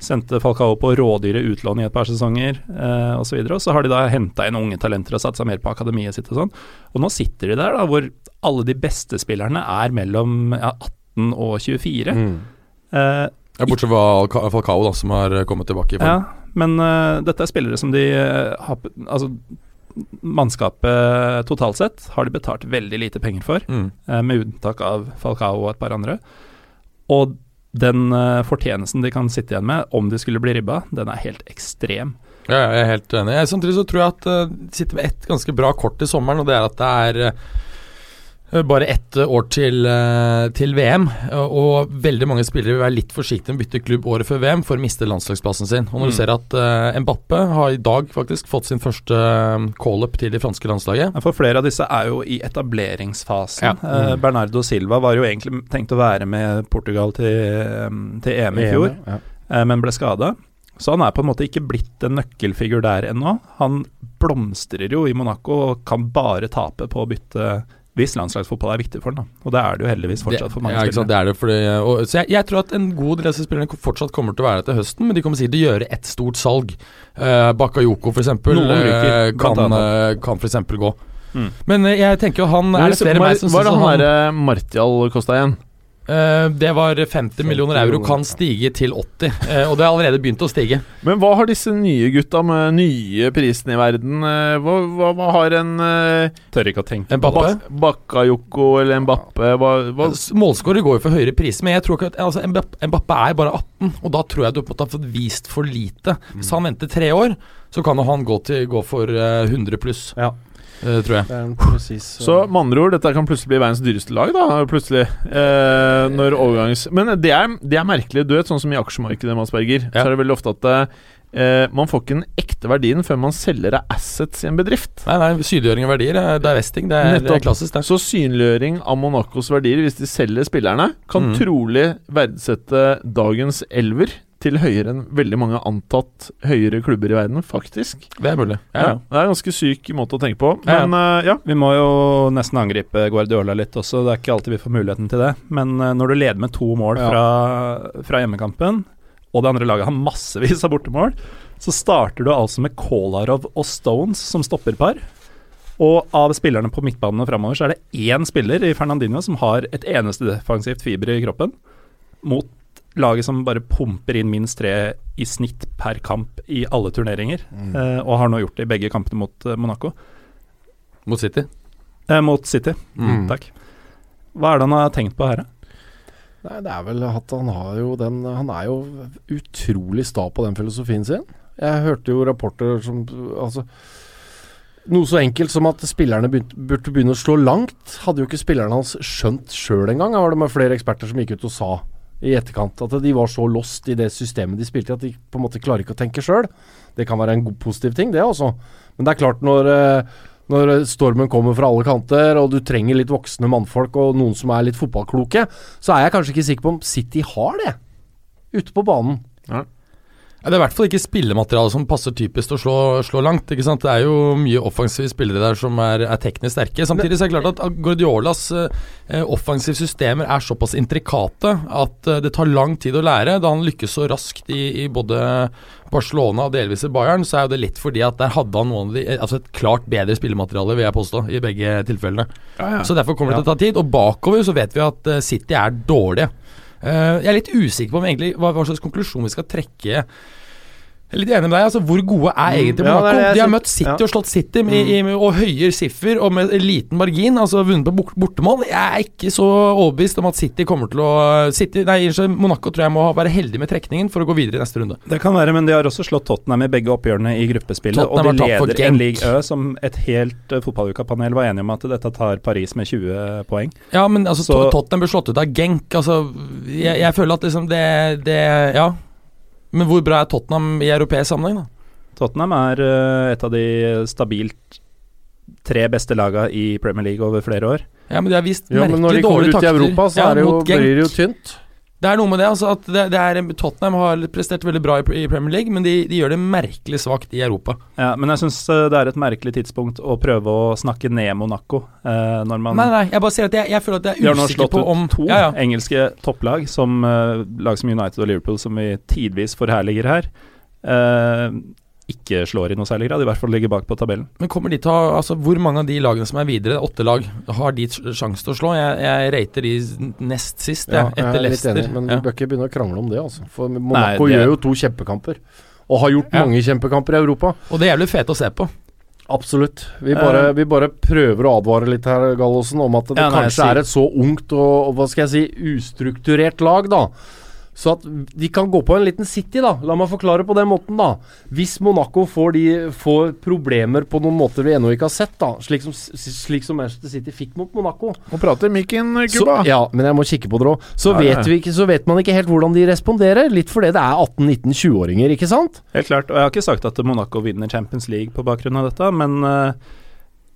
sendte Falcao på rådyre utlån i et par sesonger eh, osv. Og, så videre. og så har de da henta inn unge talenter og satsa mer på akademiet sitt og sånn. Og nå sitter de der da hvor alle de beste spillerne er mellom ja, 18 og 24. mm. Eh, Ja, bortsett fra Falcao, da, som har kommet tilbake i form. ja, men eh, dette er spillere som de eh, har Altså, mannskapet totalt sett har de betalt veldig lite penger for, Mm. eh, med unntak av Falcao og et par andre. Og den eh, fortjenesten de kan sitte igjen med, om de skulle bli ribba, den er helt ekstrem. Ja, jeg er helt enig. Jeg, samtidig så tror jeg at uh, de sitter med ett ganske bra kort i sommeren, og det er at det er eh, bare ett år til, eh, til VM, og, og veldig mange spillere vil være litt forsiktige med å bytte klubb året før VM for å miste landslagsplassen sin. Og når Mm. du ser at uh, Mbappe har i dag faktisk fått sin første uh, call-up til det franske landslaget For flere av disse er jo i etableringsfasen. Ja. Eh, Bernardo Silva var jo egentlig tenkt å være med Portugal til, eh, til EM i fjor. Ja. uh, men ble skada. Så han er på en måte ikke blitt en nøkkelfigur der ennå. Han blomstrer jo i Monaco og kan bare tape på å bytte hvis landslagsfotball er viktig for ham. Og det er det jo heldigvis fortsatt for mange ja, spillere. det er det fordi, og, Så jeg, jeg tror at en god del av spillerne fortsatt kommer til å være der til høsten, men de kommer sikkert til å gjøre ett stort salg. Uh, Bakayoko f.eks. Noen Uh, kan, uh, kan f.eks. gå. Mm. Men eh, jeg tenker jo han Er det flere enn meg som Hva er det han han derre Martial kosta igjen? Eh, det var 50 millioner euro, kan stige til 80. eh, og det har allerede begynt å stige. Men hva har disse nye gutta med nye prisene i verden eh, Hva, hva, hva har en Tør ikke å tenke en på det. Bakayoko eller Mbappe hva, hva, Målskårer går jo for høyere priser, men jeg tror ikke at altså, Mbappe, Mbappe er bare 18, og da tror jeg du på en har fått vist for lite. Hvis han venter tre år, så kan jo han gå, til, gå for eh, 100 pluss, Ja. Eh, tror jeg. Precis, er Så med andre ord, dette kan plutselig bli verdens dyreste lag, da. Plutselig. Eh, når overgangs... Men det er, det er merkelig. Du vet, sånn som i aksjemarkedet, Mads Berger, så er det veldig ofte at eh, Man får ikke den ekte verdien før man selger av assets i en bedrift. Nei, nei, synliggjøring av verdier, eh, divesting, det er, det er klassisk. Det. Så synliggjøring av Monacos verdier, hvis de selger spillerne, kan Mm. trolig verdsette dagens elver til høyere enn veldig mange antatt høyere klubber i verden, faktisk. det er mulig. Ja, Ja. Det er en ganske syk måte å tenke på. Men eh, ja. Vi må jo nesten angripe Guardiola litt også, det er ikke alltid vi får muligheten til det. Men eh, når du leder med to mål Ja. fra, fra hjemmekampen, og det andre laget har massevis av bortemål, så starter du altså med Kolarov og Stones som stopperpar. Og av spillerne på midtbanen og framover, så er det én spiller i Fernandinho som har et eneste defensivt fiber i kroppen, mot laget som bare pumper inn minst tre i snitt per kamp i alle turneringer, eh, og har nå gjort det i begge kampene mot eh, Monaco. Mot City. Eh, mot City. Mm. Takk. Hva er det han har tenkt på her, da? Nei, det er vel at han har jo den Han er jo utrolig sta på den filosofien sin. Jeg hørte jo rapporter som Altså Noe så enkelt som at spillerne begynte, burde begynne å slå langt, hadde jo ikke spillerne hans skjønt sjøl engang. Her var det med flere eksperter som gikk ut og sa i etterkant at de var så lost i det systemet de spilte i at de på en måte klarer ikke å tenke sjøl. Det kan være en god, positiv ting, det også. Men det er klart, når, eh, når stormen kommer fra alle kanter, og du trenger litt voksne mannfolk og noen som er litt fotballkloke, så er jeg kanskje ikke sikker på om City har det ute på banen. Ja, det er i hvert fall ikke spillemateriale som passer typisk til å slå, slå langt. ikke sant? Det er jo mye offensive spillere der som er, er teknisk sterke. Samtidig så er det klart at Guardiolas eh, offensive systemer er såpass intrikate at eh, det tar lang tid å lære. Da han lykkes så raskt i, i både Barcelona og delvis i Bayern, så er jo det litt fordi at der hadde han noen eh, altså et klart bedre spillemateriale, vil jeg påstå, i begge tilfellene. Så derfor kommer det til å ta tid. Og bakover så vet vi at eh, City er dårlige. Eh, jeg er litt usikker på egentlig hva, hva slags konklusjon vi skal trekke. Jeg er litt enig med deg. altså Hvor gode er egentlig ja, Monaco? det er De har møtt City ja. og slått City med, i, og høyere siffer og med liten margin. Altså vunnet på bort, bortemål. Jeg er ikke så overbevist om at City kommer til å City, nei, Monaco tror jeg må være heldig med trekningen for å gå videre i neste runde. Det kan være, men de har også slått Tottenham i begge oppgjørene i gruppespillet. Tottenham og de leder en League Ø som et helt uh, fotballukapanel var enige om at dette tar Paris med 20 poeng. Ja, men altså Så- Tottenham ble slått ut av Genk. Altså, jeg, jeg føler at liksom det, det Ja. Men hvor bra er Tottenham i europeisk sammenheng, da? Tottenham er uh, et av de stabilt tre beste laga i Premier League over flere år. Ja, men de har vist merkelig dårlige takter. Ja, men når de kommer ut i. Europa, så Ja, er det jo, blir det jo tynt. Det er noe med det, altså at det, det er, Tottenham har prestert veldig bra i, i Premier League, men de, de gjør det merkelig svakt i Europa. Ja, men jeg syns det er et merkelig tidspunkt å prøve å snakke ned Monaco eh, når man Nei, nei, jeg bare sier at jeg, jeg føler at De jeg har er nå usikker slått på ut om to ja, ja. engelske topplag, som eh, lag som United og Liverpool, som vi tidvis forherliger her. eh, ikke slår i noe særlig grad, i hvert fall ligger bak på tabellen. Men kommer de til å Altså, hvor mange av de lagene som er videre, åtte lag, har de sjanse til å slå? Jeg, jeg rater de nest sist, Ja, jeg, etter er Leicester. enig, men vi bør ikke begynne å krangle om det, altså. For Monaco det- gjør jo to kjempekamper. Og har gjort Ja. mange kjempekamper i Europa. Og det er jævlig fete å se på. Absolutt. Vi bare, Eh. vi bare prøver å advare litt her, Gallosen, om at det Ja, nei, kanskje sier- er et så ungt og, og hva skal jeg si, ustrukturert lag, da. Så at de kan gå på en liten City, da. La meg forklare på den måten, da. Hvis Monaco får, de, får problemer på noen måter vi ennå ikke har sett, da, slik som, slik som Manchester City fikk mot Monaco, Nå prater mikken, så, gubba. ja, men jeg må kikke på dere òg. Så, så vet man ikke helt hvordan de responderer. Litt fordi det er 18-19-20-åringer, ikke sant? Helt klart. Og jeg har ikke sagt at Monaco vinner Champions League på bakgrunn av dette, men eh, eh,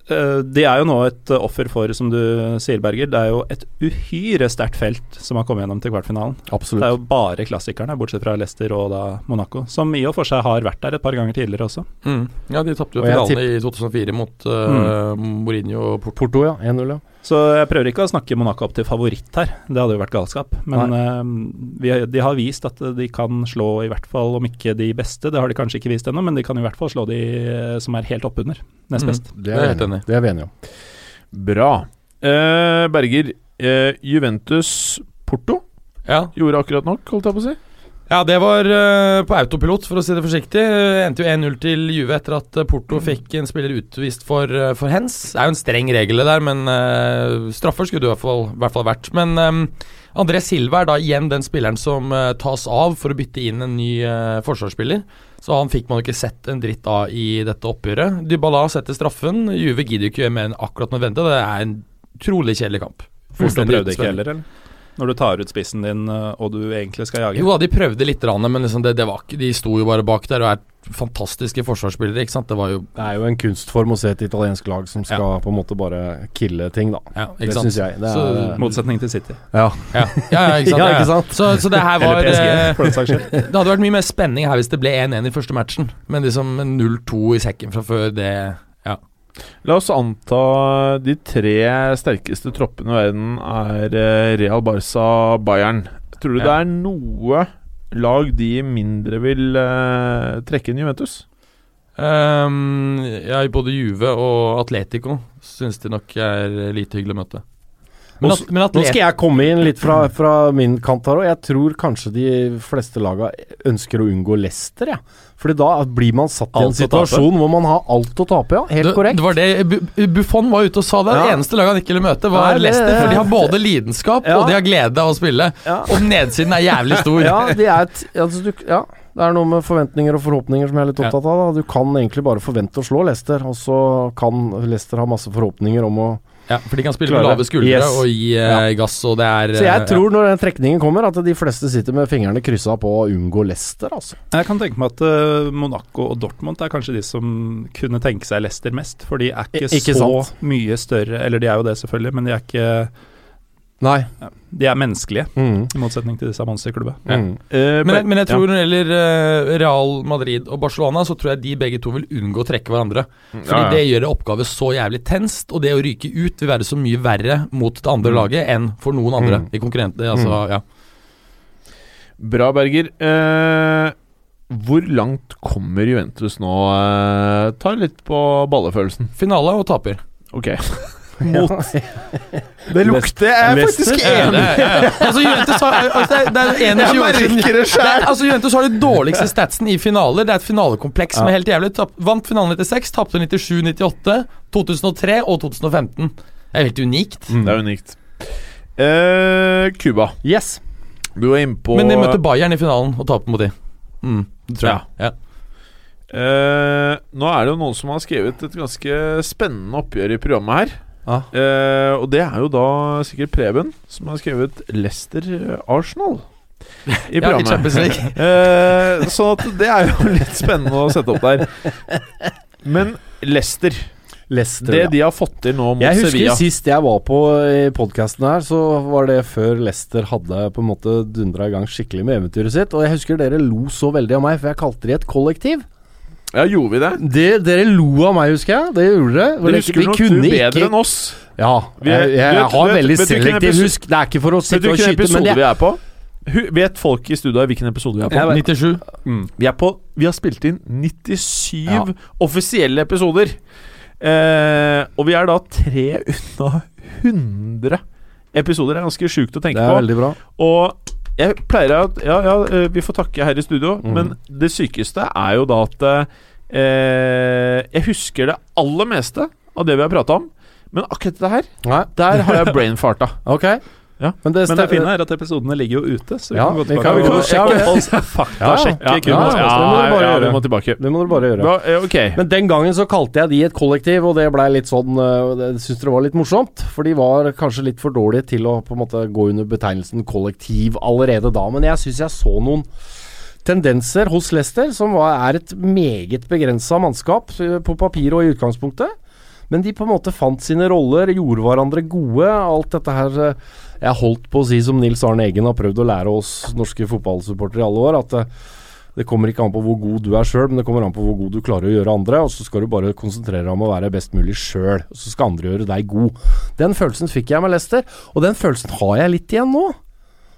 de er jo nå et eh, offer for, som du sier, Berger, det er jo et uhyre sterkt felt som har kommet gjennom til kvartfinalen. Det er jo bare klassikerne, bortsett fra Leicester og da Monaco, som i og for seg har vært der et par ganger tidligere også. Mm. Ja, de tapte jo finalen i 2004 mot uh, Mourinho og Porto. Porto, ja. 1-0, ja. Så jeg prøver ikke å snakke Monaco opp til favoritt her, det hadde jo vært galskap. Men uh, vi, de har vist at de kan slå i hvert fall, om ikke de beste, det har de kanskje ikke vist ennå, men de kan i hvert fall slå de eh, som er helt oppunder, nest Mm. best. Det Det er jeg helt vi enig i. Det er vi enige om. Bra. Uh, Berger, uh, Juventus Porto Ja. gjorde akkurat nok, holdt jeg på å si. Ja, det var uh, på autopilot, for å si det forsiktig. Uh, endte jo 1-0 til Juve etter at Porto Porto fikk en spiller utvist for, uh, for hens. Det er jo en streng regel det der, men uh, straffer skulle det i hvert fall, i hvert fall vært. Men um, André Silva er da igjen den spilleren som eh, tas av for å bytte inn en ny eh, forsvarsspiller. Så han fikk man ikke sett en dritt av i dette oppgjøret. Dybala setter straffen. Juve gidder ikke gjøre mer enn akkurat nødvendig. Det er en trolig kjedelig kamp. Porto Fullstendig prøvde ikke heller, eller? Når du tar ut spissen din eh, og du egentlig skal jage. Jo da, de prøvde litt, men liksom det, det var ikke De sto jo bare bak der og er fantastiske forsvarsspillere. ikke sant? Det var jo Det er jo en kunstform å se et italiensk lag som skal på en måte bare kille ting, da. ja, Det ikke sant? syns jeg. Det er, Så- Motsetning til City. ja. Ja, ja, ja, ikke sant? Ja, Ja, ikke sant? Så, så det her var PSG, eh. Det hadde vært mye mer spenning her hvis det ble 1-1 i første matchen, men liksom 0-2 i sekken fra før, det Ja. La oss anta de tre sterkeste troppene i verden er eh, Real Barca Bayern. Tror du Ja. det er noe lag de mindre vil uh, trekke inn Juventus? Um, ja, både Juve og Atletico syns de nok er lite hyggelig å møte. Men, at, men Nå skal jeg komme inn litt fra, fra min kant her òg. Jeg tror kanskje de fleste laga ønsker å unngå Leicester, ja. Fordi da blir man satt i en Alt situasjon hvor man har alt å tape, ja. Helt det, korrekt. det var det Buffon var ute og sa det. Det Ja. eneste laget han ikke ville møte, var Leicester. For de har både lidenskap og de har glede av å spille. Og nedsiden er jævlig stor. Ja, de er et, altså, du, ja, det er noe med forventninger og forhåpninger som jeg er litt opptatt av. Da. Du kan egentlig bare forvente å slå Leicester, og så kan Leicester ha masse forhåpninger om å Ja, for de kan spille Klare med lave skuldre Yes. og gi eh, gass, og det er Så jeg eh, tror når den trekningen kommer, at de fleste sitter med fingrene kryssa på å unngå Leicester, altså. Jeg kan tenke meg at uh, Monaco og Dortmund er kanskje de som kunne tenke seg Leicester mest. For de er ikke, I- ikke så sant. mye større Eller de er jo det, selvfølgelig, men de er ikke Nei. De er menneskelige, Mm. i motsetning til disse monsterklubbene. Mm. Eh, Men, men jeg tror ja. når det gjelder eh, Real Madrid og Barcelona, så tror jeg de begge to vil unngå å trekke hverandre. Fordi Ja, ja. det gjør oppgave så jævlig tenst, og det å ryke ut vil være så mye verre mot det andre Mm. laget enn for noen andre Mm. i konkurrentene. Altså, ja. Bra, Berger. Eh, hvor langt kommer Juventus nå? Eh, ta litt på ballefølelsen. Finale og taper. Ok. Mot Det lukter jeg er faktisk enig ja, ja. Altså, Juventus har, altså, det er- er 21 år siden merker det det sjøl! er, altså Juventus har de dårligste statsen i finaler. Det er et finalekompleks som er helt jævlig. Tapp, vant finalen 96, tapte 97, 98, 2003 og 2015. Det er helt unikt. Det er unikt. Eh, Cuba. Yes. Du er innpå Men de møter Bayern i finalen og taper mot de. Mm, det tror jeg. Ja. Eh, Nå er det jo noen som har skrevet et ganske spennende oppgjør i programmet her. Ja. Eh, og det er jo da sikkert Preben som har skrevet Leicester-Arsenal i programmet. ja, League. Eh, at det er jo litt spennende å sette opp der. Men Leicester, Leicester, det ja. de har fått til nå mot Jeg husker sist jeg var på i podkasten her, så var det før Leicester hadde på en måte dundra i gang skikkelig med eventyret sitt. Og jeg husker dere lo så veldig av meg, for jeg kalte de et kollektiv. Ja, gjorde vi det? Det, dere lo av meg, husker jeg. Det gjorde dere. Det husker nok du bedre enn oss. Ja, Jeg, er- jeg, jeg vet- har vet- veldig vet selektiv husk. Det er ikke for å sitte og skyte, men episode vi er på? Vet folk i studioet hvilken episode vi er på? 97. Mm. Vi er på Vi har spilt inn 97 Ja. offisielle episoder. Eh, og vi er da tre unna 100 episoder. Det er ganske sjukt å det tenke er på. veldig bra. Og jeg pleier at Ja, ja, eh, vi får takke her i studio, mm. men det sykeste er jo da at eh, Jeg husker det aller meste av det vi har prata om, men akkurat det her, Nei, der har jeg brainfarta. ok. Ja. Men det, Men det fine er at episodene ligger jo ute, så vi Ja, kan gå tilbake kan- vi kan og sjekke- faktasjekke Ja, ja. Ja, ja. Det må du bare gjøre. Det må du bare gjøre. Eh. Men den gangen så kalte jeg de et kollektiv, og det blei litt sånn Jeg syns det var litt morsomt. For de var kanskje litt for dårlige til å på en måte gå under betegnelsen kollektiv allerede da. Men jeg syns jeg så noen tendenser hos Leicester, som var, er et meget begrensa mannskap øh, på papir og i utgangspunktet. Men de på en måte fant sine roller, gjorde hverandre gode. Alt dette her øh, Jeg holdt på å si som Nils Arne Eggen har prøvd å lære oss norske fotballsupportere i alle år, at øh, det kommer ikke an på hvor god du er sjøl, men det kommer an på hvor god du klarer å gjøre andre. Og så skal du bare konsentrere deg om å være best mulig sjøl, så skal andre gjøre deg god. Den følelsen fikk jeg med Lester, og den følelsen har jeg litt igjen nå.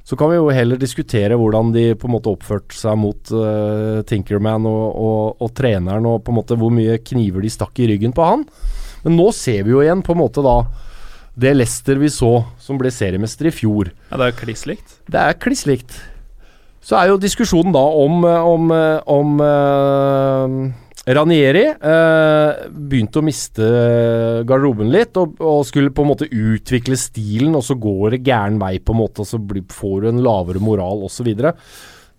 Så kan vi jo heller diskutere hvordan de på en måte oppførte seg mot uh, Tinkerman og, og, og treneren, og på en måte hvor mye kniver de stakk i ryggen på han. Men nå ser vi jo igjen på en måte da det Leicester vi så som ble seriemester i fjor. Ja, det er kliss likt. Det er kliss likt. Så er jo diskusjonen da om, om, om eh, Ranieri eh, begynte å miste garderoben litt, og, og skulle på en måte utvikle stilen, og så går det gæren vei, på en måte, og så blir, får du en lavere moral, osv.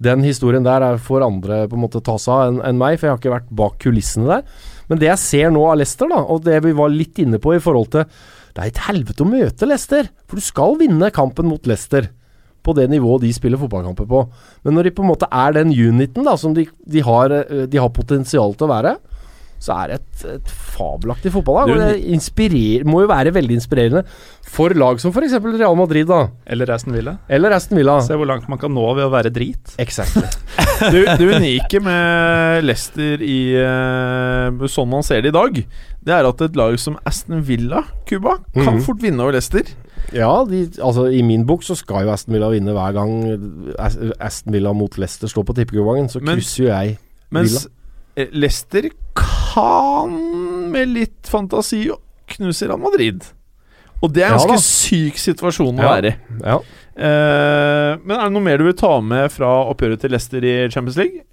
Den historien der får andre på en måte ta seg av enn enn meg, for jeg har ikke vært bak kulissene der. Men det jeg ser nå av Leicester, da, og det vi var litt inne på i forhold til Det er et helvete å møte Leicester, for du skal vinne kampen mot Leicester på det nivået de spiller fotballkamper på. Men når de på en måte er den uniten da som de, de, har, eh, de har potensial til å være, så er det et, et fabelaktig fotballag. Det må jo være veldig inspirerende for lag som f.eks. Real Madrid da Eller Aston Villa. eller Aston Villa. Se hvor langt man kan nå ved å være drit. Exactly. Det, det unike med Leicester i uh, sånn man ser det i dag, det er at et lag som Aston Villa, Cuba, kan Mhm. fort vinne over Leicester. Ja, de, altså i min bok så skal jo Aston Villa vinne hver gang Aston Villa mot Leicester står på tippekupongen. Så krysser jo jeg Mens Leicester kan med litt fantasi knuse Real Madrid. Og det er en ganske ja, syk situasjon å Ja. være i. Ja. Uh, men er det noe mer du vil ta med fra oppgjøret til Leicester i Champions League?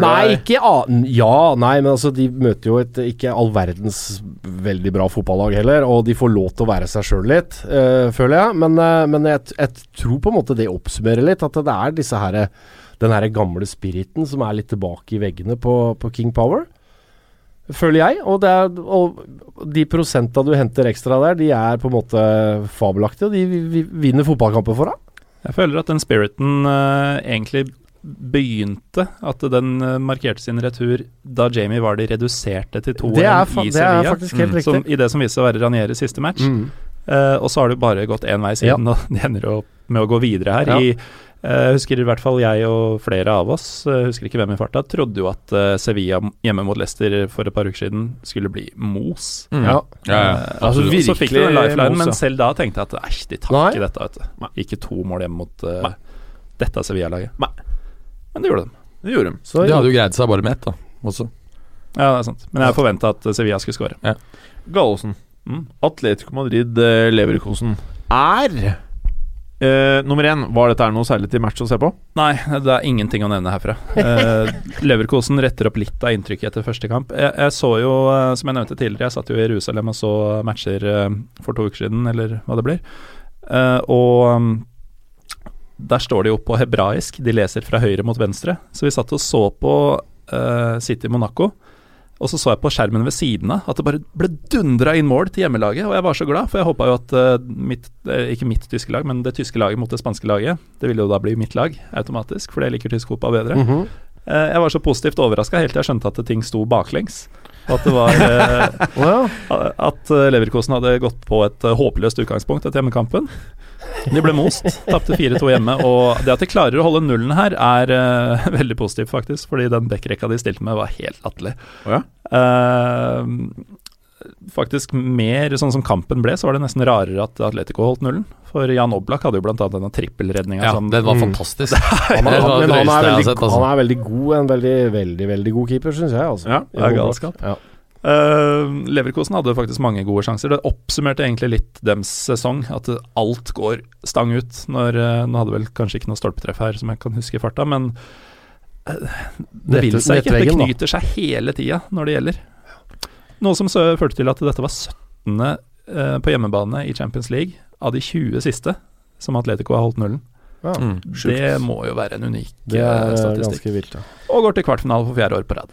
Nei, ikke Ja, nei, men altså de møter jo et ikke all verdens veldig bra fotballag heller, og de får lov til å være seg sjøl litt, uh, føler jeg. Men, uh, men jeg, jeg tror på en måte det oppsummerer litt, at det er disse her den her gamle spiriten som er litt tilbake i veggene på, på King Power. Føler jeg. Og, det er, og de prosenta du henter ekstra der, de er på en måte fabelaktige, og de vi, vi vinner fotballkamper for deg. Jeg føler at den spiriten uh, egentlig begynte At den eh, markerte sin retur da Jamie Vardy reduserte til 2-1 Det er, i Sevilla. Mm. Som, I det som viste seg å være Ranieres siste match. Mm. Uh, og så har det bare gått én vei siden, og de ender opp med å gå videre her. Ja. I, jeg husker i hvert fall jeg og flere av oss, eh, husker ikke hvem i farta, trodde jo at eh, Sevilla hjemme mot Leicester for et par uker siden skulle bli mos. Mm. Ja. Ja, ja. Eh, Altså, absolutt. så fikk de en lifeline, mos, ja. men selv da tenkte jeg at æsj, de tar ikke dette. Vet du. Ikke to mål hjemme mot uh, dette Sevilla-laget. Men det gjorde de. Det gjorde de. Så, De hadde jo greid seg bare med ett, da. Også. Ja, det er sant. Men jeg forventa at eh, Sevilla skulle skåre. Gallosen. Mm. Atletico Madrid eh, Leverkosen er eh, Nummer én, var dette noe særlig til match å se på? Nei, det er ingenting å nevne herfra. Uh, Leverkosen retter opp litt av inntrykket etter første kamp. Jeg, jeg så jo, eh, som jeg nevnte tidligere, jeg satt jo i Jerusalem og så matcher for to uker siden, eller hva det blir. Uh, og um, der står det jo på hebraisk, de leser fra høyre mot venstre. Så vi satt og så på City Monaco. Og så så jeg på skjermen ved siden av at det bare ble dundra inn mål til hjemmelaget. Og jeg var så glad, for jeg håpa jo at eh, mitt, eh, ikke mitt tyske lag, men det tyske laget mot det spanske laget, det ville jo da bli mitt lag automatisk, for jeg liker tysk fotball bedre. Mm -hmm. jeg var så positivt overraska helt til jeg skjønte at ting sto baklengs. At det var. At Leverkosen hadde gått på et håpløst utgangspunkt etter hjemmekampen. De ble most, tapte 4-2 hjemme. Og det at de klarer å holde nullen her, er uh, veldig positivt, faktisk. Fordi den backrekka de stilte med, var helt latterlig. Oh, ja? uh, faktisk mer sånn som kampen ble, så var det nesten rarere at Atletico holdt nullen. For Jan Oblak hadde jo blant annet denne trippelredninga Ja, som den var Mm. fantastisk. Han er, men han er, veldig, altså. han er veldig god, en veldig, veldig veldig god keeper, syns jeg. Altså. Ja, det er galskap. Ja. Eh, Leverkosen hadde faktisk mange gode sjanser. Det oppsummerte egentlig litt dems sesong, at alt går stang ut. Når, eh, nå hadde vel kanskje ikke noe stolpetreff her som jeg kan huske i farta, men eh, det vil seg ikke. Det da. knyter seg hele tida når det gjelder. Noe som så førte til at dette var 17. eh, på hjemmebane i Champions League av de 20 siste som Atletico har holdt nullen. Ja. Mm. Det må jo være en unik Det statistikk. ganske vilt. Ja. Og går til kvartfinale for fjerde år på rad.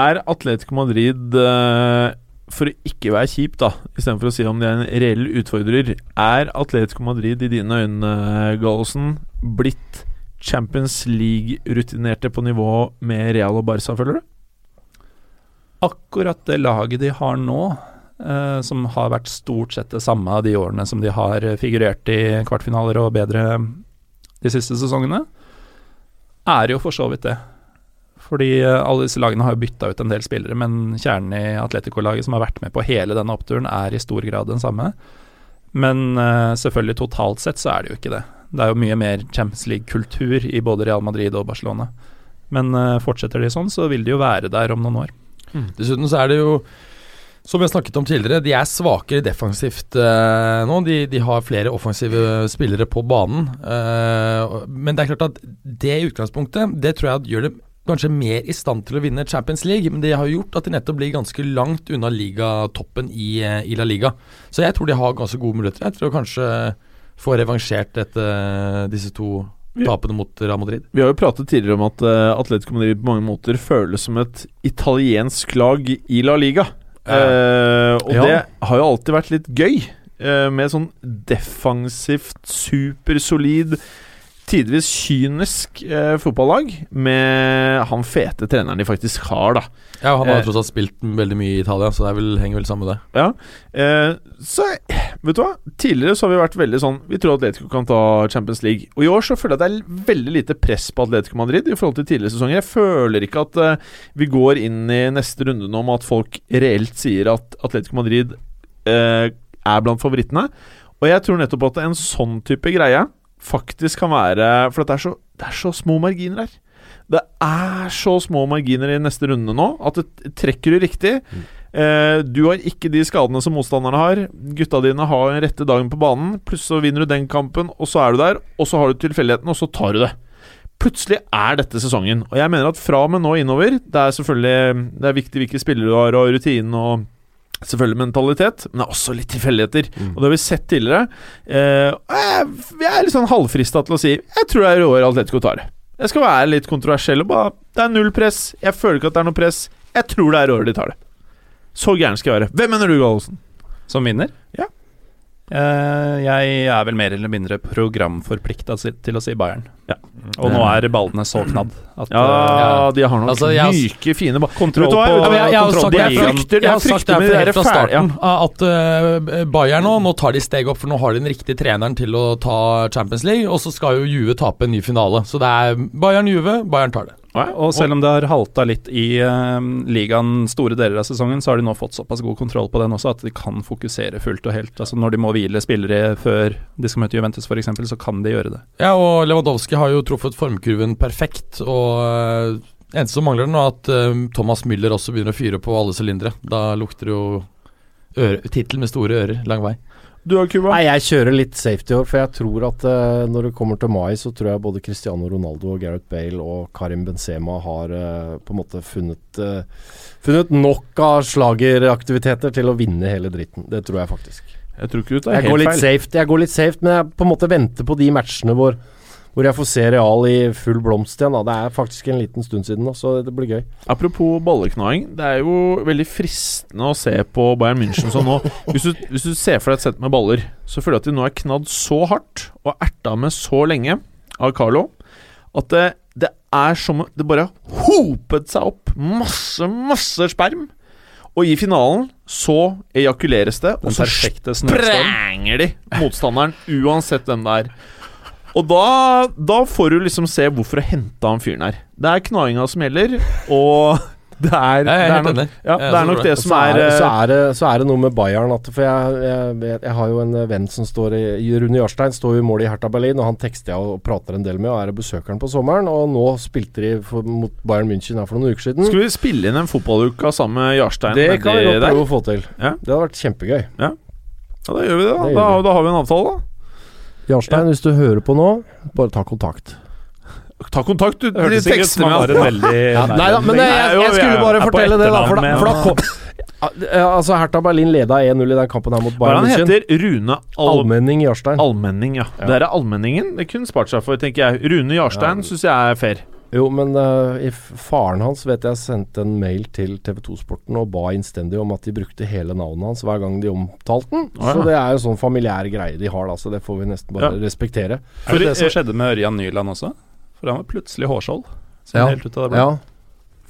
Er Atletico Madrid eh, For å ikke være kjip, da, istedenfor å si om de er en reell utfordrer, er Atletico Madrid i dine øyne, Gallosen, blitt Champions League-rutinerte på nivå med Real og Barca, føler du? akkurat det laget de har nå, eh, som har vært stort sett det samme de årene som de har figurert i kvartfinaler og bedre de siste sesongene, er jo for så vidt det. Fordi eh, alle disse lagene har jo bytta ut en del spillere, men kjernen i Atletico-laget som har vært med på hele denne oppturen, er i stor grad den samme. Men eh, selvfølgelig totalt sett så er det jo ikke det. Det er jo mye mer Champions League-kultur i både Real Madrid og Barcelona. Men eh, fortsetter de sånn, så vil de jo være der om noen år. Dessuten så er det jo som vi har snakket om tidligere, de er svakere defensivt eh, nå. De, de har flere offensive spillere på banen. eh, men det er klart at det i utgangspunktet, det tror jeg gjør det kanskje mer i stand til å vinne Champions League. Men det har gjort at de nettopp blir ganske langt unna ligatoppen i, eh, i La Liga. Så jeg tror de har ganske gode muligheter jeg, til å kanskje få revansjert dette, disse to tapene mot Real Madrid. Vi har jo pratet tidligere om at eh, Atletico Madrid på mange måter føles som et italiensk lag i La Liga. Eh, og Ja. det har jo alltid vært litt gøy, eh, med sånn defensivt, supersolid tidvis kynisk eh, fotballag med han fete treneren de faktisk har, da. Ja, Han har Eh. tross alt spilt veldig mye i Italia, så det er vel, henger vel sammen med det. Ja. Eh, så vet du hva? Tidligere så har vi vært veldig sånn Vi tror Atletico kan ta Champions League. Og i år så føler jeg at det er veldig lite press på Atletico Madrid i forhold til tidligere sesonger. Jeg føler ikke at eh, vi går inn i neste runde nå med at folk reelt sier at Atletico Madrid eh, er blant favorittene. Og jeg tror nettopp at en sånn type greie faktisk kan være For det er så, det er så små marginer her. Det er så små marginer i neste runde nå at det trekker du riktig. Eh, du har ikke de skadene som motstanderne har. Gutta dine har den rette dagen på banen. Plutselig så vinner du den kampen, og så er du der. Og så har du tilfeldigheten, og så tar du det. Plutselig er dette sesongen. Og jeg mener at fra og med nå innover Det er selvfølgelig Det er viktig hvilke spillere du har, og rutinen og Selvfølgelig mentalitet, men det er også litt tilfeldigheter. Og det har vi sett tidligere. Eh, jeg, jeg er litt sånn halvfrista til å si Jeg tror det er i år Atletico tar det. Jeg skal være litt kontroversiell og bare Det er null press. Jeg føler ikke at det er noe press. Jeg tror det er i år de tar det. Så gæren skal jeg være. Hvem mener du, Gallosen? Som vinner? Ja. Eh, jeg er vel mer eller mindre programforplikta til å si Bayern. Ja. Og nå er ballene så knadd at Ja, Ja. de har nok Altså, jeg har- myke, fine ball. Kontroll på-? Ja, jeg, jeg, har kontroll sagt, jeg, frykter, jeg frykter med dere fra starten at uh, Bayern nå Nå tar de steg opp, for nå har de den riktige treneren til å ta Champions League. Og så skal jo Juve tape en ny finale. Så det er Bayern-Juve. Bayern tar det. Og selv om det har halta litt i uh, ligaen store deler av sesongen, så har de nå fått såpass god kontroll på den også at de kan fokusere fullt og helt. Altså Når de må hvile spillere før de skal møte Juventus f.eks., så kan de gjøre det. Ja, og Lewandowski har jo truffet formkurven perfekt. Og uh, eneste som mangler nå, er at uh, Thomas Müller også begynner å fyre på alle sylindere. Da lukter det jo tittel med store ører lang vei. Du har Cuba? Nei, jeg kjører litt safety år, for jeg tror at uh, når det kommer til mai, så tror jeg både Cristiano Ronaldo og Gareth Bale og Karim Benzema har uh, på en måte funnet uh, Funnet nok av slageraktiviteter til å vinne hele dritten. Det tror jeg faktisk. Jeg tror ikke du tar går helt feil. safe, jeg går litt safe, men jeg på en måte venter på de matchene hvor hvor jeg får se Real i full blomst igjen. Da. Det er faktisk en liten stund siden da, så det blir gøy. Apropos balleknaing. Det er jo veldig fristende å se på Bayern München sånn nå. Hvis du, hvis du ser for deg et sett med baller, så føler jeg at de nå er knadd så hardt og erta med så lenge av Carlo at det, det er som Det bare hopet seg opp masse, masse sperm. Og i finalen så ejakuleres det, og så sprenger de motstanderen, uansett hvem det er. Og da, da får du liksom se hvorfor å hente han fyren her. Det er knainga som gjelder, og det er, Jeg det er nok, ja, det er nok det. som så er, er, så, eh, er det, så er det noe med Bayern at For jeg, jeg, jeg har jo en venn som står i Rune Jarstein står jo i mål i Hertha Berlin, og han tekster jeg og prater en del med, og er besøkeren på sommeren. Og nå spilte de for, mot Bayern München her for noen uker siden. Skal vi spille inn en fotballuka sammen med Jarstein? det kan vi godt prøve å få til. Ja. Det hadde vært kjempegøy. Ja, da gjør vi det. Da, Det da, da har vi en avtale, da. Jarstein, hvis du hører på nå, bare ta kontakt. Ta kontakt, du. hørte hørtes ikke ut som var en veldig Nei da, men jeg, jeg, jeg skulle bare fortelle det, da. For da, for da kom, altså Hertha Berlin leda 1-0 i den kampen her mot er Bayern München. han heter? Rune Al Allmenning Jarstein. Almenning, ja. Ja. Det er Allmenningen. Det kunne spart seg for, tenker jeg. Rune Jarstein Ja. syns jeg er fair. Jo, men uh, i faren hans vet jeg sendte en mail til TV2 Sporten og ba innstendig om at de brukte hele navnet hans hver gang de omtalte den. Ah, ja. Så det er jo sånn familiær greie de har, da, så det får vi nesten bare Ja. respektere. Er det det som eh, skjedde med Ørjan Nyland også? For han var plutselig hårskjold. Ja. helt ut av det. Ja,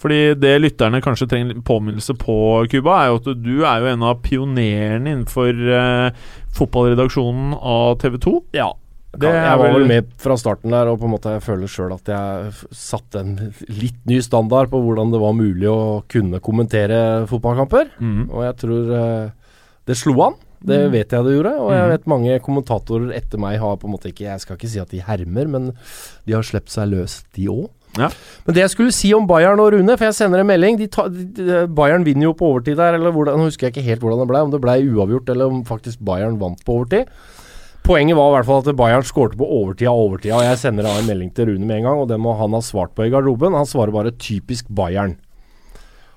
Fordi det lytterne kanskje trenger påminnelse på, Cuba, er jo at du er jo en av pionerene innenfor eh, fotballredaksjonen av TV 2. ja. Det jeg var vel- med fra starten der, og på en måte jeg føler sjøl at jeg satte en litt ny standard på hvordan det var mulig å kunne kommentere fotballkamper. Mm. Og jeg tror eh, det slo an. Det vet jeg det gjorde, og jeg Mhm. vet mange kommentatorer etter meg har på en måte ikke Jeg skal ikke si at de hermer, men de har sluppet seg løs, de òg. Ja. Men det jeg skulle si om Bayern og Rune, for jeg sender en melding de ta, de, Bayern vinner jo på overtid der, eller hvordan, nå husker jeg ikke helt hvordan det ble, om det ble uavgjort eller om faktisk Bayern vant på overtid. Poenget var i hvert fall at Bayern skårte på overtid av overtida, og jeg sender da en melding til Rune med en gang, og det må han ha svart på i garderoben. Han svarer bare 'typisk Bayern'.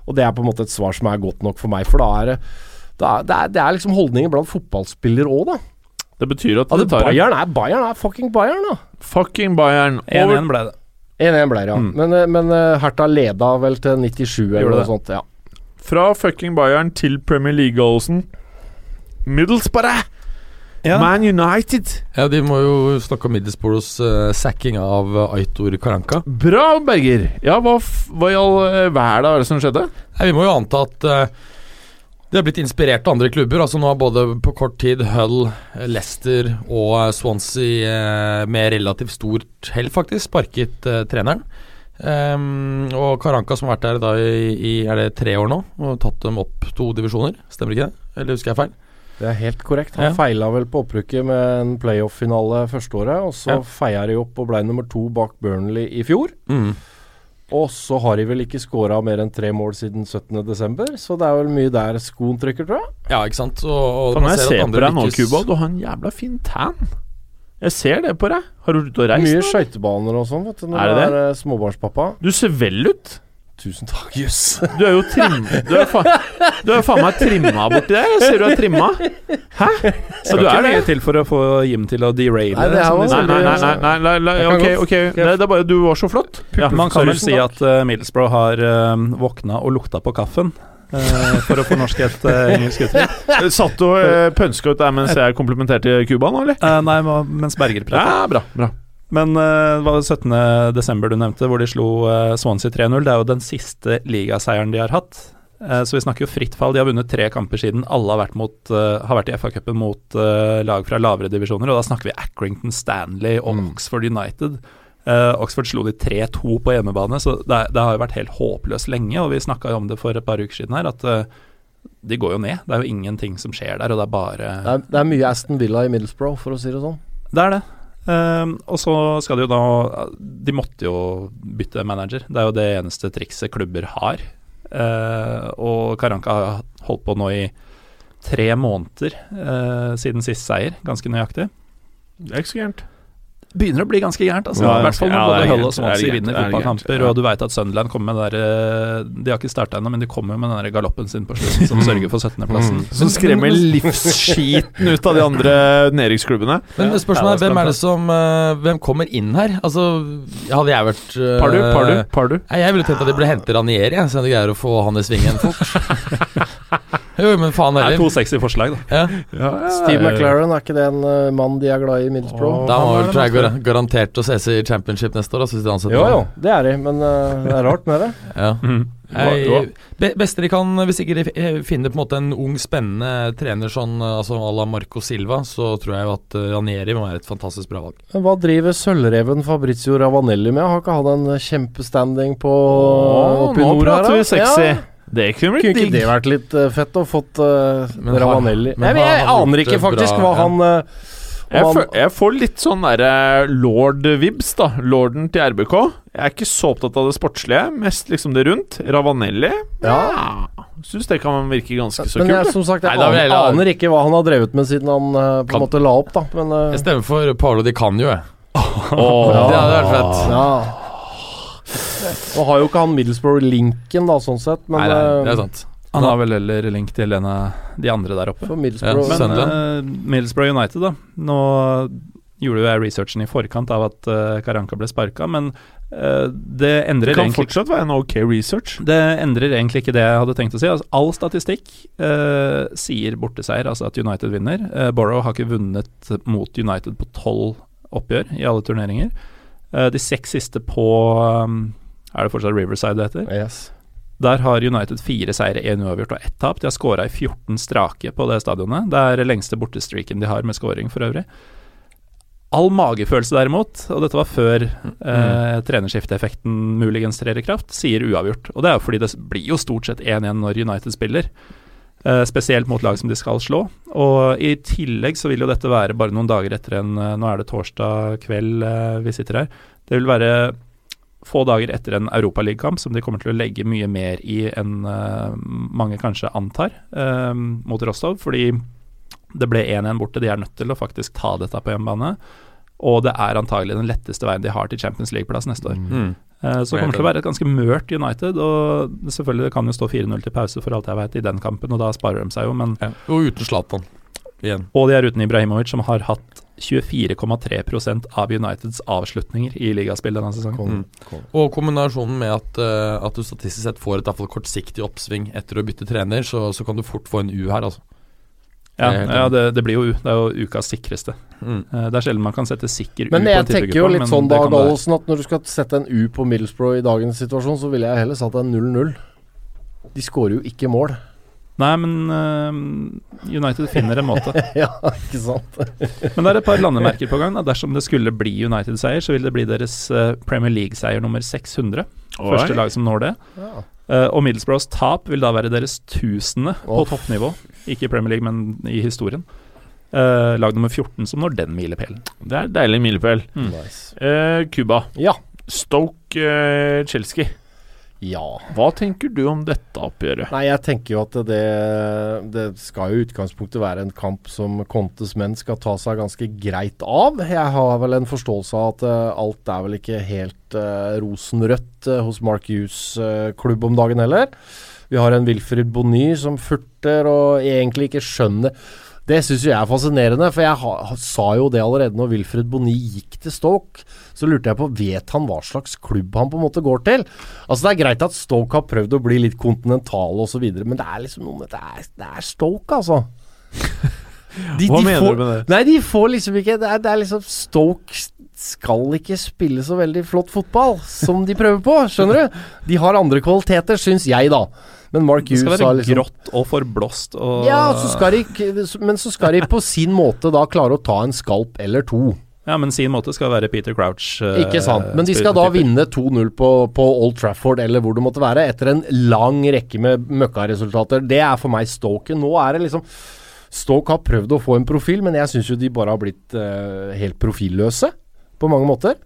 Og det er på en måte et svar som er godt nok for meg, for da er det det er, det er, det er liksom holdninger blant fotballspillere òg, da. Det betyr at det tar Bayern er Bayern er fucking Bayern, da. Fucking Bayern. 1-1 ble det. 1-1 ble det, ja. Mm. Men, eh, men eh, Hertha leda vel til 97 eller noe det. sånt. Ja. Fra fucking Bayern til Premier League-goalsen. Middlesbrough! Ja. Man United. Ja, De må jo snakke om Middlesbroughs uh, sacking av uh, Aitor Karanka. Bra, Berger. Ja, hva, hva i all eh, verden er det som skjedde? Nei, Vi må jo anta at uh, de har blitt inspirert av andre klubber. Altså Nå har både på kort tid Hull, eh, Leicester og eh, Swansea eh, med relativt stort hell faktisk sparket eh, treneren. Um, og Karanka som har vært der da i, i er det tre år nå og tatt dem opp to divisjoner. Stemmer ikke det? Eller husker jeg feil? Det er helt korrekt. Han Ja. feila vel på opprykket med en playoff-finale første året, og så Ja. feia de opp og ble nummer to bak Burnley i fjor. Mm. Og så har de vel ikke skåra mer enn tre mål siden 17.12., så det er vel mye der skoen trykker, tror jeg. Ja, ikke sant. Og, og Kan jeg se på deg nå, Cuba? Du har en jævla fin tan. Jeg ser det på deg. Har du vært ute og reist? Mye skøytebaner og sånn, vet du, når Er det du er det? småbarnspappa. Du ser vel ut. Tusen takk, jøss. Du er jo trim... Du er, fa du er faen meg trimma borti der. Jeg ser du er trimma. Hæ? Så du er det. mye til for å få Jim til å deraile. Nei, Nei, nei, nei, nei, nei, nei, nei ok, ok. Det, det er bare du var så flott. Ja, Man kan vel si at uh, Middlesbrough har uh, våkna og lukta på kaffen. Uh, for å fornorske et uh, engelsk uttrykk. Satt du og uh, pønska ut der mens jeg komplimenterte Cuba nå, eller? Uh, nei, mens Berger prater. Ja, bra. bra. Men uh, det var 17. desember du nevnte, hvor de slo uh, Swansea 3-0. Det er jo den siste ligaseieren de har hatt. Uh, så vi snakker jo fritt fall. De har vunnet tre kamper siden alle har vært, mot, har vært i FA-cupen mot lag fra lavere divisjoner. Og da snakker vi Accrington, Stanley og Mm. Oxford United. Oxford slo de 3-2 på hjemmebane, så det, det har jo vært helt håpløst lenge. Og vi snakka jo om det for et par uker siden her, at de går jo ned. Det er jo ingenting som skjer der, og det er bare Det er, det er mye Aston Villa i Middlesbrough, for å si det sånn. Det er det. Ehm, og så skal de jo da De måtte jo bytte manager. Det er jo det eneste trikset klubber har. Uh, og Karanka har holdt på nå i tre måneder uh, siden sist seier, ganske nøyaktig. Det er ikke så gærent. Begynner å bli ganske gærent, altså. Ja, I hvert fall når både Hull og Swansea vinner er fotballkamper, ja. og du veit at Sunderland kommer med den der eh, De har ikke starta ennå, men de kommer med den der galoppen sin på slutten som sørger for 17.-plassen. Som skremmer livsskiten ut av de andre nedrykksklubbene. Men Ja, spørsmålet er hvem er det som eh, Hvem kommer inn her? Altså, hadde jeg vært uh, Pardu, Pardu, Pardu. Nei, Jeg ville tenkt at de ble hentet Ranieri, så jeg greier å få han i svingen fort. jo, men faen Det er heller. to sexy forslag, da. Ja. Steve McLaren, er ikke det en uh, mann de er glad i i Middlesbrough? Da må vel tror jeg gar- garantert å ses i championship neste år, da, hvis de ansetter Jo, jo, det er de, men uh, det er rart med det. Ja. Mm. Jeg, be, beste de kan, hvis ikke de finner på en måte en ung, spennende trener sånn eh, altså à la Marco Silva, så tror jeg jo at Ranieri må være et fantastisk bra valg. Men hva driver sølvreven Fabrizio Ravanelli med? Har ikke han en kjempestanding på oh, oppi nå nord her? prater vi sexy. Ja. Det kunne Kunne blitt ikke det vært litt uh, fett å fått uh, Ravanelli men Nei, men Jeg aner ikke faktisk bra, hva ja. han uh, Jeg, føl, får- jeg får litt sånn derre lord-vibs, da. Lorden til RBK. Jeg er ikke så opptatt av det sportslige, mest liksom det rundt. Ravanelli Ja. Syns det kan virke ganske så Men jeg, kult. som sagt, jeg Nei, aner, jeg aner ikke hva han har drevet med siden han på Kan- en måte la opp, da. Men uh... Jeg stemmer for Paolo Di Canio, jeg. Åh. Det hadde vært fett. ja. Nå har jo ikke han Middlesbrough-linken, da, sånn sett, men Nei, nei, det eh, er sant. Han har vel heller link til en av de andre der oppe. for Middlesbrough Ja, Men eh, Middlesbrough United, da. Nå gjorde jo jeg researchen i forkant av at uh, Karanka ble sparka, men uh, det endrer Det kan egentlig fortsatt være en ok research. det endrer egentlig ikke det jeg hadde tenkt å si. Altså, all statistikk uh, sier borteseier, altså at United vinner. Uh, Borough har ikke vunnet mot United på tolv oppgjør i alle turneringer. Eh, de seks siste på um, Er det fortsatt Riverside det heter? Yes. Der har United fire seire, én uavgjort og ett tap. De har skåra i 14 strake på det stadionet. Det er lengste bortestreaken de har med scoring for øvrig. All magefølelse derimot, og dette var før eh, trenerskifteeffekten muligens trer i kraft, sier uavgjort. Og det er jo fordi det blir jo stort sett 1-1 når United spiller. Eh, spesielt mot lag som de skal slå. Og i tillegg så vil jo dette være bare noen dager etter en eh, Nå er det torsdag kveld eh, vi sitter her. Det vil være få dager etter en Europaligakamp som de kommer til å legge mye mer i enn uh, mange kanskje antar, uh, mot Rostov. Fordi det ble 1-1 borte. De er nødt til å faktisk ta dette på hjemmebane. Og det er antagelig den letteste veien de har til Champions League-plass neste år. Mm. Eh, så det kommer til å være et ganske mørt United. Og selvfølgelig det kan jo stå 4-0 til pause for alt jeg vet i den kampen, og da sparer de seg jo, men Ja. Og uten Zlatan igjen. Og de er uten Ibrahimovic, som har hatt 24,3% av Uniteds avslutninger i ligaspill denne sesongen. Mm. Og kombinasjonen med at, uh, at du statistisk sett får et i fall kortsiktig oppsving etter å bytte trener, så, så kan du fort få en U her, altså. Ja, Det ja det, det blir jo u- Det er jo ukas sikreste. Mm. Eh, Det er sjelden man kan sette sikker Men U på jeg tenker jo litt sånn Dag. Gallosen, at når du skal sette en U på Middlesbrough i dagens situasjon, så ville jeg heller satt en 0-0. De skårer jo ikke mål. Nei, men uh, United finner en måte. ja, ikke sant? Men det er et par landemerker på gang. Da. Dersom det skulle bli United-seier, så vil det bli deres uh, Premier League-seier nummer 600. Første lag som når det. Ja. Uh, og Middlesbroughs tap vil da være deres tusende på toppnivå. Ikke i Premier League, men i historien. Eh, lag nummer 14 som når den milepælen. Det er deilig milepæl. Nice. Eh, Cuba. Ja. Stoke-Chelsky. Chelsea. Ja. Hva tenker du om dette oppgjøret? Nei, jeg tenker jo at det, det skal jo i utgangspunktet være en kamp som Contes menn skal ta seg ganske greit av. Jeg har vel en forståelse av at eh, alt er vel ikke helt uh, rosenrødt uh, hos Mark Hughes eh, klubb om dagen heller. Vi har en Wilfrid Bonny som furter og egentlig ikke skjønner Det syns jeg er fascinerende, for jeg ha, sa jo det allerede når Wilfred Boni gikk til Stoke. Så lurte jeg på Vet han hva slags klubb han på en måte går til? Altså Det er greit at Stoke har prøvd å bli litt kontinentale osv., men det er liksom noe med Det er, det er Stoke, altså. De, Hva de mener får, du med det? Nei, de får liksom ikke det er, det er liksom Stoke skal ikke spille så veldig flott fotball som de prøver på, skjønner du? De har andre kvaliteter, syns jeg, da. Men Mark Det skal være liksom grått og forblåst og Ja, så skal de, men så skal de på sin måte da klare å ta en skalp eller to. Ja, men sin måte skal være Peter Crouch. Uh, Ikke sant. Men de skal da vinne 2-0 på, på Old Trafford eller hvor det måtte være, etter en lang rekke med møkkaresultater. Det er for meg Stoke. Nå er det liksom Stoke har prøvd å få en profil, men jeg syns jo de bare har blitt uh, helt profilløse på mange måter.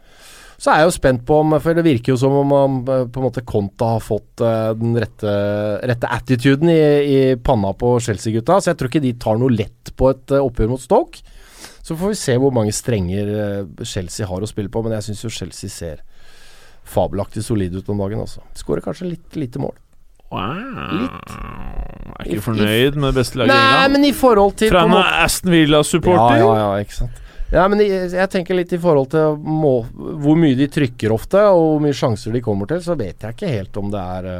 Så er jeg jo spent på om For det virker jo som om um, på en måte Konta har fått eh, den rette, rette attituden i, i panna på Chelsea-gutta. Så jeg tror ikke de tar noe lett på et eh, oppgjør mot Stoke. Så får vi se hvor mange strenger Chelsea har å spille på, men jeg syns jo Chelsea ser fabelaktig solid ut om dagen, altså. Skårer kanskje litt lite mål. Wow. Litt. Er ikke fornøyd med det beste laget i Nei, England? men i forhold til Fra en Aston Villa-supporter? Ja, ja, ja, ikke sant. Ja, men jeg, jeg tenker litt i forhold til må, hvor mye de trykker ofte, og hvor mye sjanser de kommer til, så vet jeg ikke helt om det er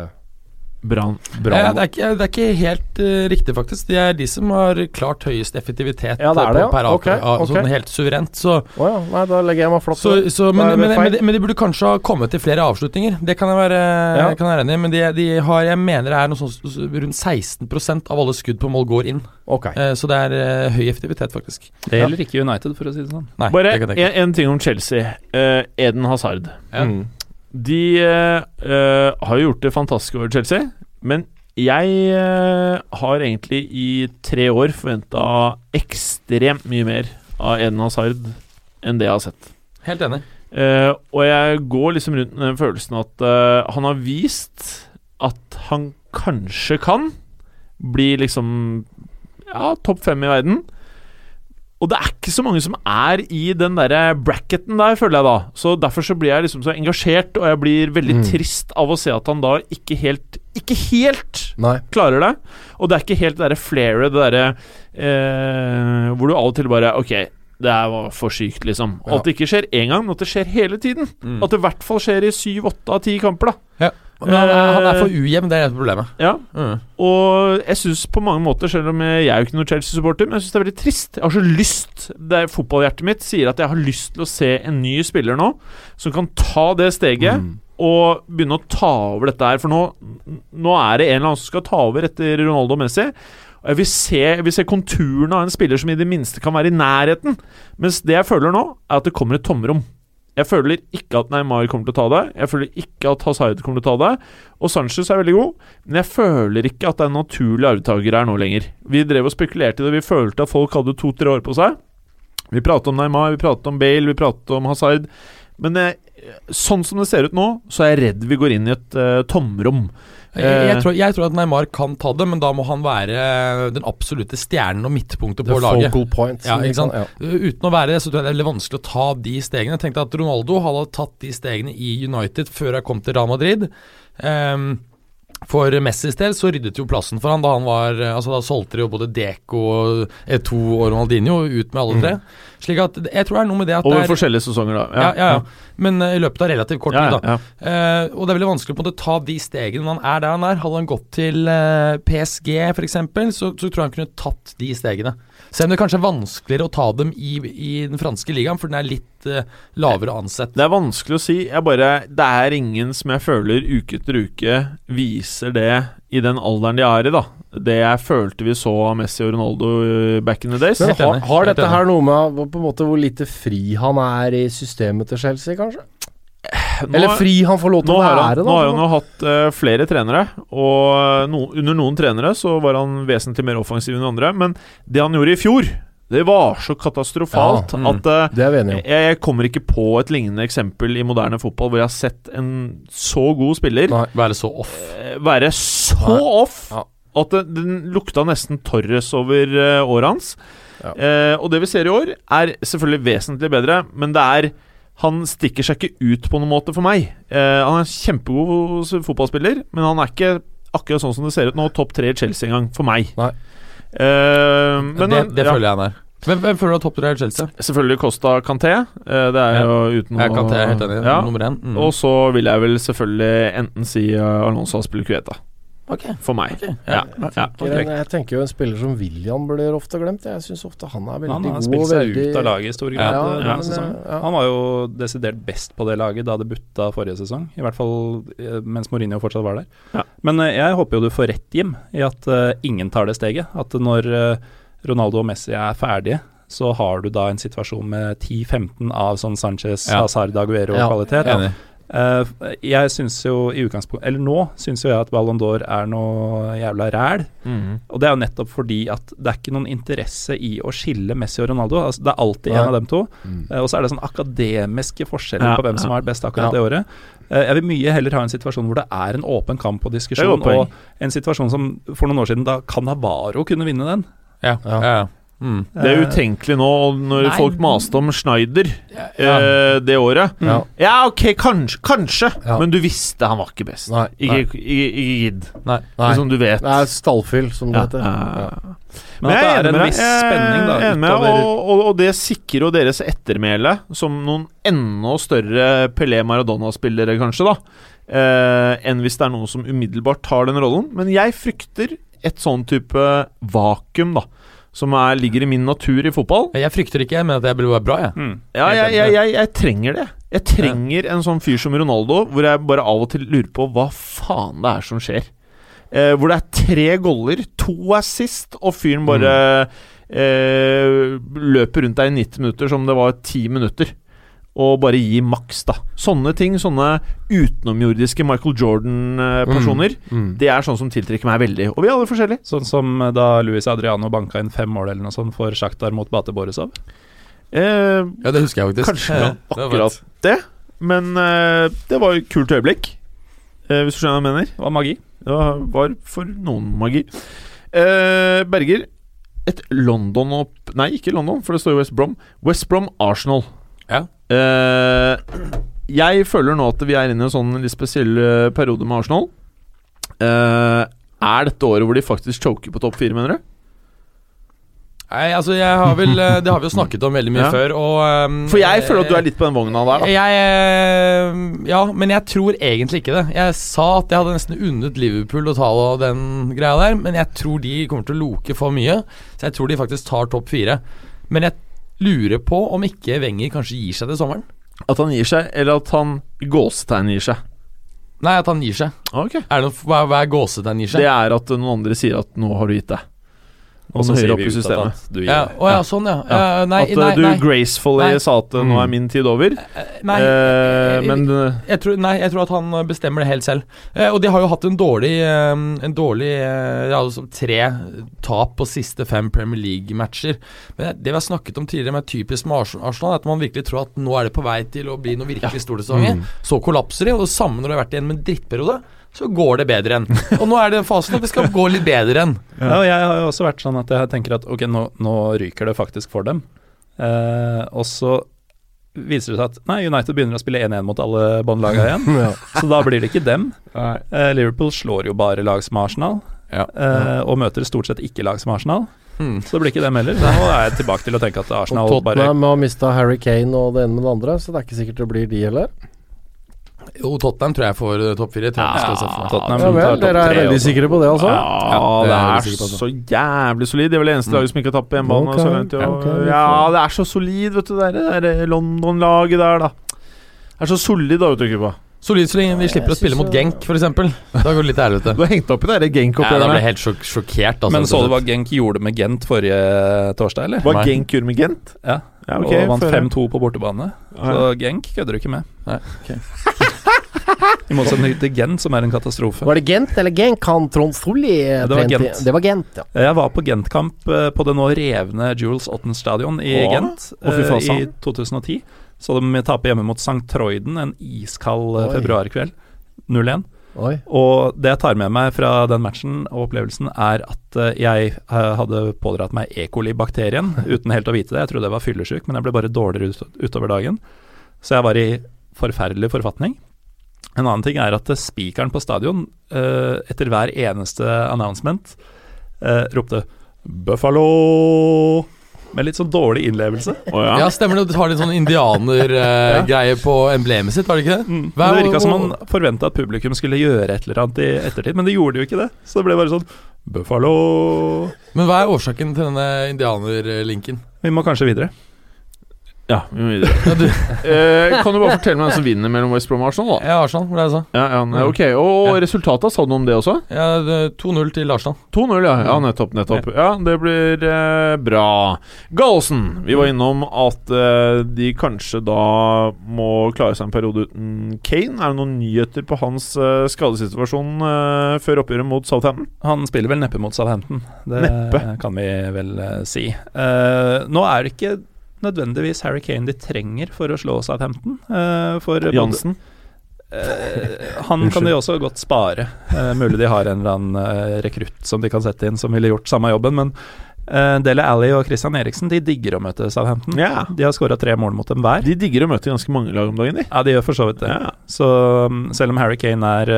Brann. bra. Ja, det, er ikke, det er ikke helt uh, riktig, faktisk. De er de som har klart høyest effektivitet Ja, det er det, ja. per Ok, avtale. Ja, ok. Sånn helt suverent. Så, oh, ja, nei, da legger jeg meg flatt så, så, men, men, men, de- men de burde kanskje ha kommet til flere avslutninger. Det kan jeg være, Ja. kan jeg være enig i. Men de, de har, jeg mener det er noe sånt rundt 16% av alle skudd på mål går inn. Okay. Uh, så det er uh, høy effektivitet, faktisk. Det gjelder ikke United, for å si det sånn. Nei, Bare det jeg en, en ting om Chelsea. Eden Hazard. Ja. Mm. De eh, har jo gjort det fantastisk over Chelsea, men jeg uh, har egentlig i tre år forventa ekstremt mye mer av Eden Hazard enn det jeg har sett. Helt enig. Uh, og jeg går liksom rundt med den følelsen at uh, han har vist at han kanskje kan bli liksom ja, topp fem i verden. Og det er ikke så mange som er i den derre bracketen der, føler jeg da. Så derfor så blir jeg liksom så engasjert, og jeg blir veldig Mm. trist av å se at han da ikke helt Ikke helt Nei. klarer det. Og det er ikke helt det derre flairet, det derre eh, Hvor du av og til bare Ok, det her var for sykt, liksom. Og Ja. at det ikke skjer én gang, men at det skjer hele tiden. Mm. At det i hvert fall skjer i syv, åtte av ti kamper, da. Men han, er, han er for ujevn, det er problemet. Ja. Mm. Og jeg syns på mange måter, selv om jeg er jo ikke noen Chelsea-supporter, men jeg syns det er veldig trist. Jeg har så lyst det er Fotballhjertet mitt sier at jeg har lyst til å se en ny spiller nå, som kan ta det steget. Mm. og begynne å ta over dette her. For nå, nå er det en eller annen som skal ta over etter Ronaldo og Messi. Og jeg vil se, jeg vil se konturene av en spiller som i det minste kan være i nærheten. Mens det jeg føler nå, er at det kommer et tomrom. Jeg føler ikke at Neymar kommer til å ta det. Jeg føler ikke at Hazard kommer til å ta det. Og Sanchez er veldig god, men jeg føler ikke at det er en naturlig arvtaker her nå lenger. Vi drev og spekulerte i det, vi følte at folk hadde to-tre år på seg. Vi pratet om Neymar, vi pratet om Bale, vi pratet om Hazard. Men eh, sånn som det ser ut nå, så er jeg redd vi går inn i et eh, tomrom. Jeg, jeg, Eh. tror, jeg tror at Neymar kan ta det, men da må han være den absolutte stjernen og midtpunktet The på laget. focal point. Ja, sant? Ja. Uh, Uten å være det, så tror jeg det er veldig vanskelig å ta de stegene. Jeg tenkte at Ronaldo hadde tatt de stegene i United før jeg kom til Real Madrid. Um, For Messis del så ryddet jo plassen for han da han var Altså Da solgte de jo både Deco, E2 og Ronaldinho ut med alle tre. Slik at jeg tror det er noe med det at Over det er forskjellige sesonger, da. ja, ja, ja. Men uh, i løpet av relativt kort tid, da. Eh, og det er veldig vanskelig på en måte ta de stegene når han er der han er. Hadde han gått til uh, PSG f.eks., så, så tror jeg han kunne tatt de stegene. Selv om det kanskje er vanskeligere å ta dem i, i den franske ligaen, for den er litt uh, lavere ansett. Det er vanskelig å si. Jeg bare, det er ingen som jeg føler uke etter uke viser det i den alderen de er i, da. Det jeg følte vi så av Messi og Ronaldo uh, back in the days. Men har, har dette her noe med på en måte hvor lite fri han er i systemet til Chelsea, kanskje? Nå- Eller fri han får lov til å være, han, da? nå har han jo hatt uh, flere trenere, og no, under noen trenere så var han vesentlig mer offensiv enn andre. Men det han gjorde i fjor, det var så katastrofalt Ja, mm. at uh, Det er vi enige jeg, jeg kommer ikke på et lignende eksempel i moderne fotball hvor jeg har sett en så god spiller Nei. Være så off. eh, være så Nei. off Ja. At den, den lukta nesten Torres over uh, året hans. Ja. Eh, og det vi ser i år, er selvfølgelig vesentlig bedre, men det er han stikker seg ikke ut på noen måte for meg. Eh, han er en kjempegod fotballspiller, men han er ikke akkurat sånn som det ser ut nå, topp tre i Chelsea engang, for meg. Eh, men det det ja, føler jeg han er. Hvem, hvem føler du er topp tre i Chelsea? Selvfølgelig Costa Canté. Eh, det er Ja. jo uten noe Canté er helt enig. Ja. Nummer én. Mm. Og så vil jeg vel selvfølgelig enten si uh, Alonso spiller Cueta. Ok. For meg. Okay. Ja. ja. ja. Jeg, jeg tenker jo en spiller som William blir ofte glemt. Jeg syns ofte han er veldig Han har god. spilt seg veldig- ut av laget i stor grad Ja, men, denne sesongen. eh, ja. Han var jo desidert best på det laget da det butta forrige sesong. I hvert fall eh, mens Mourinho fortsatt var der. Ja. Men eh, jeg håper jo du får rett, Jim, i at uh, ingen tar det steget. At når uh, Ronaldo og Messi er ferdige, så har du da en situasjon med 10-15 av sånn Sanchez, Ja. Hazard, Aguero Ja. Eh, jeg syns jo i utgangspunktet Eller nå syns jo jeg at Ballon d'Or er noe jævla ræl. Mhm. Og det er jo nettopp fordi at det er ikke noen interesse i å skille Messi og Ronaldo. Altså, det er alltid Nei. en av dem to. Mm. Eh, og så er det sånn akademiske forskjeller Ja, på hvem som har vært best akkurat Ja. det året. Eh, jeg vil mye heller ha en situasjon hvor det er en åpen kamp og diskusjon, og en situasjon som for noen år siden da Canavaro kunne vinne den. Ja. Ja. ja. Mm. Det er utenkelig nå, når Nei. folk maste om Schneider Ja. eh, det året. Ja. Ja, ok, kanskje, kanskje Ja. men du visste han var ikke best. Nei. Ikke, ikke, gidd. Nei. Nei. Som du vet. Det er stallfyll, som det Ja, heter. ja. Ja. Men jeg det er en enig med viss deg. Jeg er spenning da enig med deg, og, og, og det sikrer jo deres ettermæle som noen enda større Pelé Maradona-spillere, kanskje, da. Eh, enn hvis det er noen som umiddelbart tar den rollen. Men jeg frykter et sånn type vakuum, da. Som er, ligger i min natur i fotball. Jeg frykter ikke, men at det blir bra, jeg. Mm, Ja, jeg, jeg, jeg, jeg trenger det. Jeg trenger en sånn fyr som Ronaldo, hvor jeg bare av og til lurer på hva faen det er som skjer. Eh, hvor det er tre goller, to er sist, og fyren bare eh, løper rundt deg i 90 minutter som det var 10 minutter. Og bare gi maks, da. Sånne ting, sånne utenomjordiske Michael Jordan-personer, Mm. det er sånn som tiltrekker meg veldig. Og vi er alle forskjellige. Sånn som eh, da Luis Adriano banka inn fem mål eller noe sånt for Sjaktar mot Bate Borisov. Eh, Ja, det husker jeg faktisk. Kanskje Ja, akkurat det, men eh, det var et kult øyeblikk. Eh, hvis du skjønner hva jeg mener. Det var magi. Det var, var for noen magi. Eh, Berger, et London opp Nei, ikke London, for det står jo West Brom. West Brom Arsenal. Ja. Eh, jeg føler nå at vi er inne i en sånn litt spesiell eh, periode med Arsenal. Eh, er dette året hvor de faktisk choker på topp fire, mener du? Nei, altså, jeg har vel Det har vi jo snakket om veldig mye Ja. før, og um, For jeg føler at du er litt på den vogna der, da. Jeg Ja, men jeg tror egentlig ikke det. Jeg sa at jeg hadde nesten unnet Liverpool å ta den greia der, men jeg tror de kommer til å loke for mye. Så jeg tror de faktisk tar topp fire. Men jeg lurer på om ikke Wenger kanskje gir seg til sommeren. At han gir seg, eller at han gåsetegn gir seg. Nei, at han gir seg. Okay. Er det noe, hva, hva er gåsetegn gir seg? Det er at noen andre sier at 'nå har du gitt deg'. Og så høyere opp i systemet. at du gir ja, Oh, ja, sånn ja. Ja. Eh, nei, at eh, nei, du nei. gracefully Nei. sa at 'nå er min tid over'. Eh, nei. Eh, eh, men jeg, Jeg tror, nei, jeg tror at han bestemmer det helt selv. Eh, og de har jo hatt en dårlig En dårlig ja, altså tre tap på siste fem Premier League-matcher. Men det vi har snakket om tidligere med typisk med Arsenal, er at man virkelig tror at nå er det på vei til å bli noe virkelig stort Så kollapser de, og det samme når de har vært igjen med en drittperiode. Så går det bedre enn. Og nå er det fasen at det skal gå litt bedre enn. Ja, og jeg har jo også vært sånn at jeg tenker at ok, nå, nå ryker det faktisk for dem. Eh, og så viser det seg at nei, United begynner å spille 1-1 mot alle båndlaga igjen. Ja. Så da blir det ikke dem. Eh, Liverpool slår jo bare lag som Arsenal, Ja. eh, og møter stort sett ikke lag som Arsenal. Hmm. Så det blir ikke dem heller. Da er jeg tilbake til å tenke at Arsenal Og bare Tottenham har mista Harry Kane og det ene med det andre, så det er ikke sikkert det blir de heller. Jo, Tottenham tror jeg får eh, topp fire. Ja. Tottenham Ja vel, dere er veldig sikre på det, altså? Ja, det er det er så jævlig solid. Det er vel eneste laget som ikke har tapt på hjemmebane. Okay, okay, ja, det er så solid, vet du. Det der, London-laget der, da. Det er så solid, da, vet du, Kuba. Solid så lenge vi slipper å spille mot Genk, f.eks. Da går det litt til helvete. Du har hengt opp i det der Ja, da ble jeg helt sjok sjokkert. Altså, Men så du hva. Genk gjorde med Gent forrige torsdag, eller? Hva Genk gjorde med Gent? Ja, Ja, okay, og vant 5-2 på bortebane. Så Genk kødder du ikke med. Nei, I motsetning til Gent, som er en katastrofe. Var det Gent eller Genk han Trond Solli det var? Gent. Det var Gent, ja. Jeg var på Gent-kamp eh, på det nå revne Jules Otten stadion i Åh, Gent eh, i 2010. Så de taper hjemme mot St. Troiden en iskald eh, Oi. februarkveld. 0-1. Oi. Og det jeg tar med meg fra den matchen og opplevelsen, er at eh, jeg eh, hadde pådratt meg E. coli-bakterien uten helt å vite det. Jeg trodde jeg var fyllesyk, men jeg ble bare dårligere utover dagen. Så jeg var i forferdelig forfatning. En annen ting er at eh, spikeren på stadion eh, etter hver eneste announcement eh, ropte 'Buffalo' med litt sånn dårlig innlevelse. Oh, ja. Ja, stemmer det. Du har litt sånn indianergreie på emblemet sitt, var det ikke det? Mm. Hva- Det virka som man forventa at publikum skulle gjøre et eller annet i ettertid, men det gjorde jo ikke det. Så det ble bare sånn 'Buffalo' Men hva er årsaken til denne indianerlinken? Vi må kanskje videre. Ja vi må videre. Ja, du, Eh, kan du bare fortelle meg hvem som vinner mellom West Brom og Arsenal, da? ja, Arsenal, var det jeg sa. Ja, ja, nei, ok, Og resultatet, sa du noe om det også? Ja, det- 2-0 til Arsenal. 2-0, ja. ja. Nettopp, nettopp. Ja, det blir eh, bra. Gallosen, vi var innom at eh, de kanskje da må klare seg en periode uten Kane. Er det noen nyheter på hans eh, skadesituasjon eh, før oppgjøret mot Southampton? Han spiller vel neppe mot Southampton, det Neppe. kan vi vel eh, si. Eh, nå er det ikke nødvendigvis Harry Kane de trenger for å slå Southampton. Uh, for Jansen? Eh, han kan de også godt spare. Uh, mulig de har en eller annen rekrutt som de kan sette inn, som ville gjort samme jobben, men uh, Dele Alli og Christian Eriksen De digger å møte Southampton. Ja. De har skåra tre mål mot dem hver. De digger å møte ganske mange lag om dagen, de. Ja, de gjør for så vidt det. Ja. Så um, selv om Harry Kane er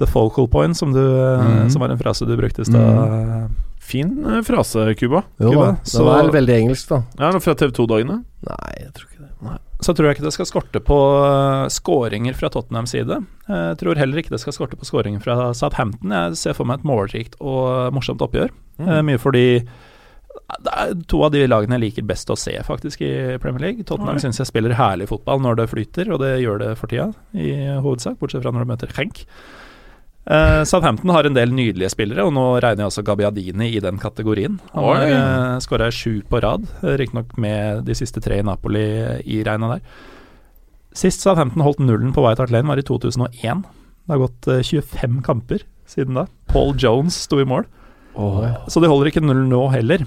the focal point, som, du, Mhm. som var en frase du brukte i stad Fin eh, frase, Cuba. Jo da. Det er var veldig engelsk, da. Ja, fra TV 2-dagene. Nei, jeg tror ikke det. så tror jeg ikke det skal skorte på uh, skåringer fra Tottenhams side. Jeg tror heller ikke det skal skorte på skåringer fra Southampton. Jeg ser for meg et målrikt og morsomt oppgjør. Mm. mye fordi det er to av de lagene jeg liker best å se, faktisk, i Premier League. Tottenham Oi. syns jeg spiller herlig fotball når det flyter, og det gjør det for tida, i hovedsak, bortsett fra når de møter Genk. Eh, Southampton har en del nydelige spillere, og nå regner jeg også Gabbiadini i den kategorien. Han Oi. har uh, skåra sju på rad, uh, riktignok med de siste tre i Napoli i regna der. Sist Southampton holdt nullen på White Hart Lane, var i 2001. Det har gått uh, 25 kamper siden da. Paul Jones sto i mål. Så de holder ikke nullen nå heller.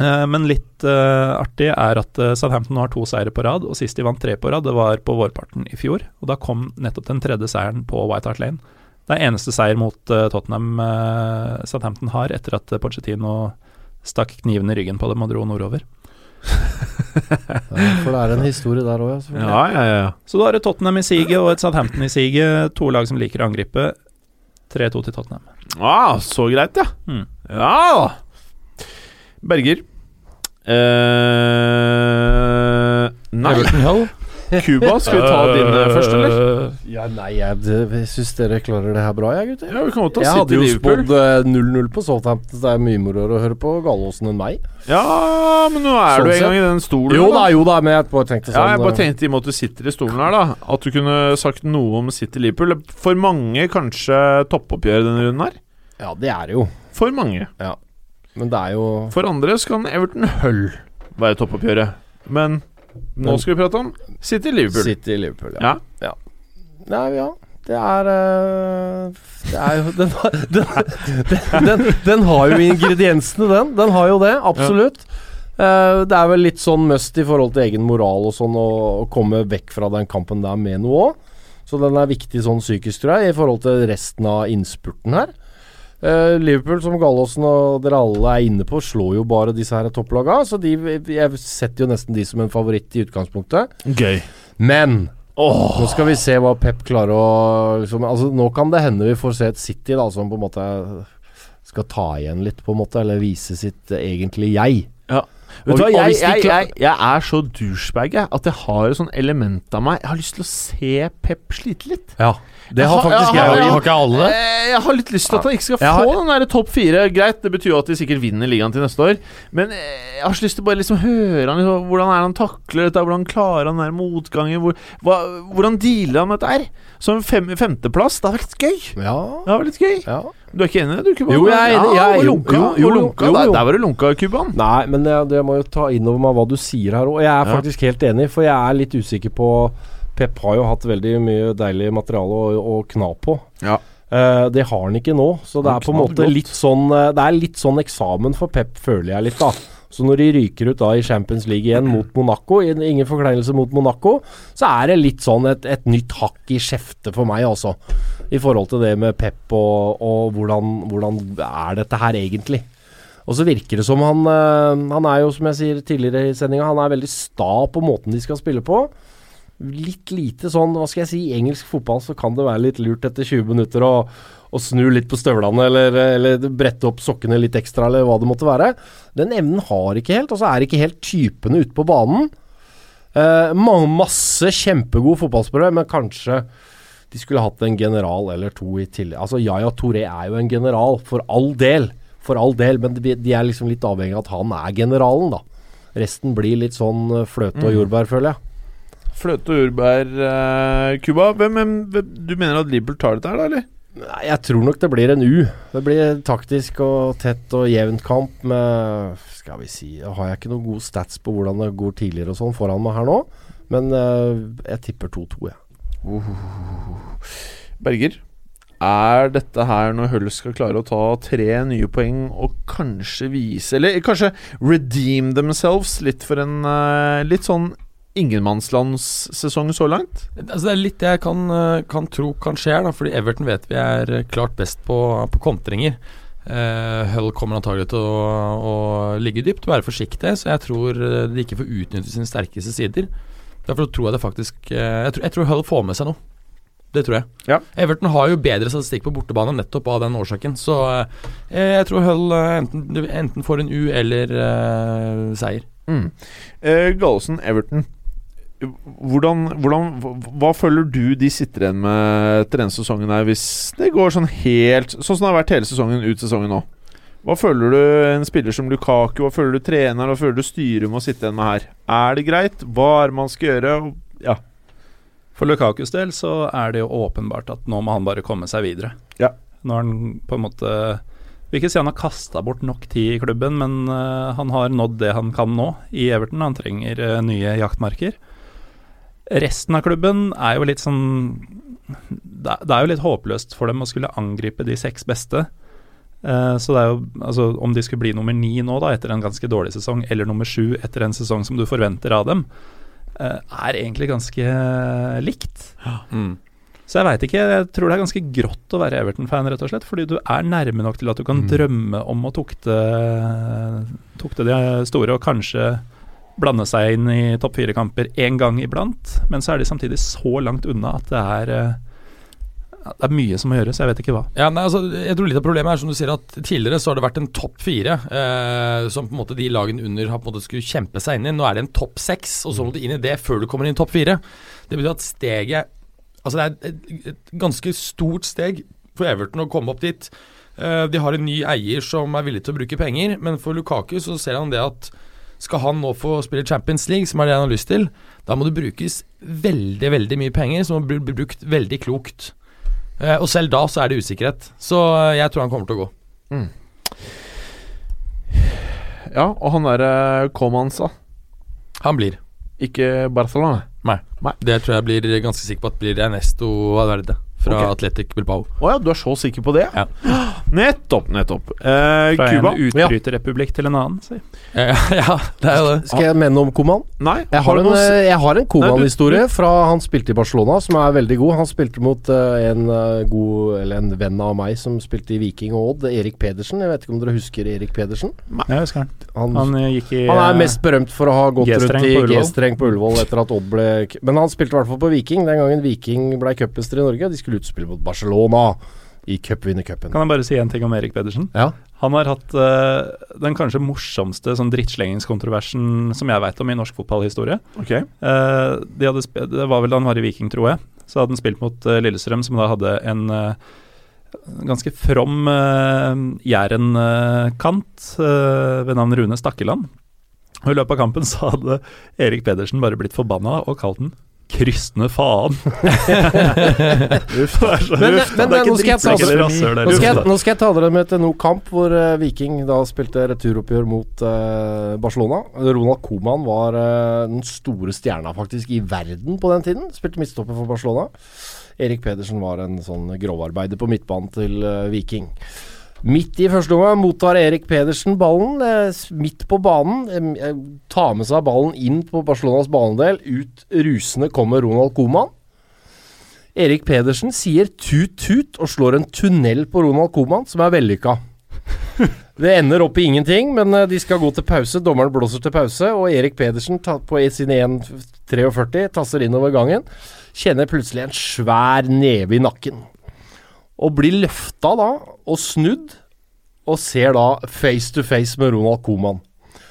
Uh, men litt uh, artig er at uh, Southampton har to seire på rad, og sist de vant tre på rad, det var på vårparten i fjor. Og da kom nettopp den tredje seieren på White Hart Lane. Det er eneste seier mot eh, Tottenham eh, Southampton har etter at Pochettino stakk kniven i ryggen på dem og dro nordover. Ja, for det er en historie der òg, ja. selvfølgelig. Ja, ja, ja. Så da har du Tottenham i siget og et Southampton i siget. To lag som liker å angripe. 3-2 til Tottenham. Ah, så greit, ja. Mm. Ja. Berger. Eh, nei, Everton Hull. Cuba. Skal vi ta din eh, først, eller? Ja, nei, jeg, jeg syns dere klarer det her bra, jeg, gutter. Ja, vi kan godt ta Jeg hadde jo spådd eh, 0-0 på Southampton, så det er mye moroere å høre på Gallåsen enn meg. Ja, men nå er Sånn du en gang i den stolen. Jo da, jo da, men jeg bare tenkte sånn. Ja, jeg bare eh, tenkte i og med at du sitter i stolen her, da at du kunne sagt noe om City Liverpool. For mange kanskje toppoppgjør denne runden her. Ja, det er det jo. For mange. Ja. Men det er jo For andre så kan Everton Hull være toppoppgjøret. Men nå skal vi prate om City Liverpool. City Liverpool, ja. Ja. Nei, ja. Det er eh, Det er jo Den, har- den, den, den har jo ingrediensene, den. Den har jo det, absolutt. Uh, det er vel litt sånn must i forhold til egen moral og sånn å, å komme vekk fra den kampen der med noe òg. Så den er viktig sånn psykisk, tror jeg, i forhold til resten av innspurten her. Eh, Liverpool, som Gallåsen og dere alle er inne på, slår jo bare disse her topplaga. Så de, jeg setter jo nesten de som en favoritt i utgangspunktet. Gøy. Men nå skal vi se hva Pep klarer å liksom, altså, Nå kan det hende vi får se et City da som på en måte skal ta igjen litt, på en måte. Eller vise sitt eh, egentlige jeg. Vet Og- du hva, og jeg, jeg, jeg, jeg er så douchebag at jeg har et sånn element av meg Jeg har lyst til å se Pep slite litt. Ja, det har faktisk jeg jeg har- òg. Har ikke alle det? Eh, Jeg har litt lyst til at han ikke skal få har- den der topp fire. Greit, det betyr jo at de sikkert vinner ligaen til neste år. Men eh, jeg har så lyst til bare liksom høre han liksom, hvordan er han takler dette, hvordan klarer han den motgangen, hvor, hva, hvordan dealer han med dette her? Som fem, femteplass, det har vært gøy. Ja, Det har vært litt gøy. ja. Du er ikke enig du, Kuban? Jo, jeg er enig. Ja, Jeg jo, lunka, jo, og jo, lunka. jo, Der, jo. der var det lunka, Kuban. Nei, men det, det må jo ta inn over meg hva du sier her. Og jeg er faktisk helt enig, for jeg er litt usikker på Pep har jo hatt veldig mye deilig materiale å, å kna på. Ja. Uh, det har han ikke nå, så det er på en måte godt. litt sånn eh, Det er litt sånn eksamen for Pep, føler jeg litt, da. Så når de ryker ut da i Champions League igjen mot Monaco, ingen forkleinelse mot Monaco, så er det litt sånn et, et nytt hakk i skjeftet for meg, altså. I forhold til det med Pep og, og hvordan, hvordan er dette her egentlig. Og så virker det som han eh, Han er jo, som jeg sier tidligere i sendinga, han er veldig sta på måten de skal spille på. Litt lite sånn, hva skal jeg si, i engelsk fotball så kan det være litt lurt etter 20 minutter å, å snu litt på støvlene eller, eller brette opp sokkene litt ekstra, eller hva det måtte være. Den evnen har ikke helt, og så er ikke helt typene ute på banen. Eh, masse kjempegode fotballspillere, men kanskje de skulle hatt en general eller to i tillegg. Altså Yaya Touré er jo en general, for all del. For all del, men de, er liksom litt avhengig av at han er generalen, da. Resten blir litt sånn eh, fløte og jordbær, føler jeg. Fløte og jordbær, eh, Cuba. Hvem, du mener at Liverpool tar dette her, da, eller? Nei, Jeg tror nok det blir en U. Det blir taktisk og tett og jevnt kamp med Skal vi si Har jeg ikke noen gode stats på hvordan det går tidligere og sånn foran meg her nå, men uh, jeg tipper 2-2, jeg. Berger, er dette her når Hull skal klare å ta tre nye poeng og kanskje vise Eller kanskje redeem themselves litt for en uh, litt sånn ingenmannslandssesong så langt? Altså det er litt det jeg kan, eh, kan tro kan skje, da, fordi Everton vet vi er eh, klart best på, på kontringer. Uh, Hull kommer antagelig til å, å ligge dypt, være forsiktige, så jeg tror de ikke får utnytte sine sterkeste sider. Derfor tror jeg det faktisk jeg, tror, jeg tror Hull får med seg noe. Det tror jeg. Ja. Everton har jo bedre statistikk på bortebane nettopp av den årsaken, så eh, jeg tror Hull eh, enten, enten får en U eller eh, seier. Mm. Eh, Gallosen, Everton. Hvordan, hvordan, hva- hva føler du de sitter igjen med etter denne sesongen her, hvis det går sånn helt Sånn som det har vært hele sesongen ut sesongen nå? Hva føler du en spiller som Lukaku, hva føler du trener, hva føler du styret må sitte igjen med her? Er det greit? Hva er det man skal gjøre? Ja. For Lukakus del så er det jo åpenbart at nå må han bare komme seg videre. Ja. Nå har han på en måte Vil ikke si han har kasta bort nok tid i klubben, men uh, han har nådd det han kan nå i Everton. Han trenger uh, nye jaktmarker. Resten av klubben er jo litt sånn det, det er jo litt håpløst for dem å skulle angripe de seks beste. Uh, så det er jo Altså, om de skulle bli nummer ni nå, da, etter en ganske dårlig sesong, eller nummer sju etter en sesong som du forventer av dem, er egentlig ganske eh, likt. Så jeg veit ikke. Jeg tror det er ganske grått å være Everton-fan, rett og slett. Fordi du er nærme nok til at du kan drømme om å tukte, tukte de store, og kanskje blande seg inn i topp fire-kamper én gang iblant. Men så er de samtidig så langt unna at det er eh, Det er mye som må gjøres, jeg vet ikke hva. Ja, nei, altså, jeg tror litt av problemet er som du sier at tidligere så har det vært en topp fire eh, som på en måte de lagene under har på en måte skulle kjempe seg inn i. Nå er det en topp seks, og så må du inn i det før du kommer inn i topp fire. Det betyr at steget Altså det er et, et ganske stort steg for Everton å komme opp dit. Eh, de har en ny eier som er villig til å bruke penger, men for Lukaku så ser han det at skal han nå få spille Champions League, som er det han har lyst til, da må det brukes veldig, veldig mye penger, som må bli brukt veldig klokt. Eh, og selv da så er det usikkerhet. Så eh, jeg tror han kommer til å gå. Ja, og han derre Comansa, Han blir. ikke Barcelona. Nei Det tror jeg blir ganske sikker på at blir Ernesto Valverde. Fra okay. Atletic Bilbao. Å ja, du er så sikker på det? Ja. Nettopp, nettopp. Eh, Fra Cuba? en utbryterrepublikk til en annen. Si. Ja, ja, det er jo det. Skal jeg mene om Koman? Nei? Jeg har en, eh, jeg har en Nei, Koman-historie fra han spilte i Barcelona, som er veldig god. Han spilte mot eh, en eh, god Eller en venn av meg som spilte i Viking og Odd, Erik Pedersen. Jeg vet ikke om dere husker Erik Pedersen? Nei, Jeg husker han. Han, Han eh, gikk i han er eh, mest berømt for å ha gått rundt i. G-streng på Ullevål etter at Odd ble Men han spilte i hvert fall på Viking den gangen Viking ble cupmester i Norge. De skulle utspille mot Barcelona i cupvinnercupen. Kan jeg bare si en ting om Erik Pedersen? Ja. Han har hatt uh, den kanskje morsomste sånn drittslengingskontroversen som jeg veit om i norsk fotballhistorie. Ok. Uh, de det var vel da han var i Viking, tror jeg. Så hadde han spilt mot uh, Lillestrøm, som da hadde en ganske from uh, Jæren-kant ved navn Rune Stakkeland. Og I løpet av kampen så hadde Erik Pedersen bare blitt forbanna og kalt den krystne faen. Uff, det er så Men- uff, men- nå skal ta Nå skal, jeg, nå skal jeg ta dere med til noe kamp hvor uh, Viking da spilte returoppgjør mot uh, Barcelona. Ronald Coman var uh, den store stjerna faktisk i verden på den tiden. Spilte midtstopper for Barcelona. Erik Pedersen var en sånn grovarbeider på midtbanen til Viking. Midt i første omgang mottar Erik Pedersen ballen, eh, midt på banen. Eh, tar med seg ballen inn på Barcelonas banedel. Ut rusende kommer Ronald Coman. Erik Pedersen sier tut-tut og slår en tunnel på Ronald Coman, som er vellykka. Det ender opp i ingenting, men eh, de skal gå til pause. Dommeren blåser til pause, og Erik Pedersen på sin 1,43 tasser innover gangen. Kjenner plutselig en svær neve i nakken. Og blir løfta da, og snudd, og ser da face to face med Ronald Coman,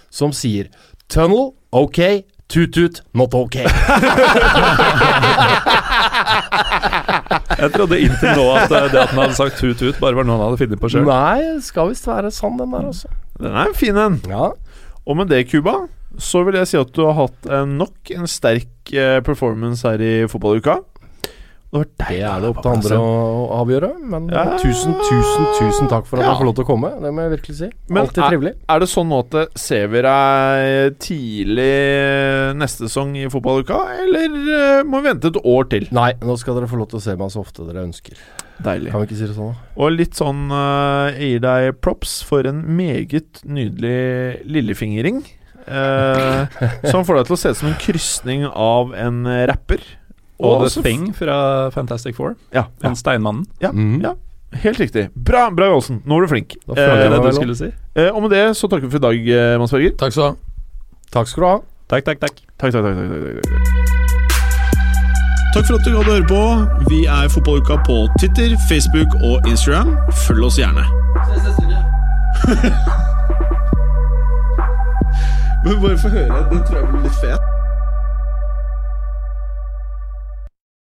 som sier Tunnel, ok. Tut-tut, not ok. Jeg trodde inntil nå at eh, det at han hadde sagt tut-tut, bare var noe han hadde funnet på sjøl. Nei, skal visst være sann, den der, også. Den er en fin en. Ja. Og med det, Cuba, så vil jeg si at du har hatt nok en sterk eh, performance her i fotballuka. Det Det er det opp til andre å avgjøre. Men Ja. tusen, tusen, tusen takk for at Ja. jeg får lov til å komme. Det må jeg virkelig si. Men Alltid er- trivelig. Er det sånn nå at ser vi deg tidlig neste sesong i fotballuka, eller eh, må vi vente et år til? Nei, nå skal dere få lov til å se meg så ofte dere ønsker. Deilig. Kan vi ikke si det sånn, da? Og litt sånn uh, Jeg gir deg props for en meget nydelig lillefingering. Uh, som får deg til å se ut som en krysning av en rapper. Og The Thing fra Fantastic Four. Ja, ja, Han Steinmannen. ja, mm. ja, helt riktig. Bra, bra Jålsen. Nå var du flink. Da Eh, det du skulle si? eh, og med det så takker vi for i dag, eh, Mads Berger. Takk skal du ha. Takk skal du ha. Takk, takk, takk. Takk, takk, takk, takk, takk, takk. Takk for at du hadde høre på. Vi er Fotballuka på Twitter, Facebook og Instagram. Følg oss gjerne. Se, se, Men bare få høre. Den tror jeg blir litt fet.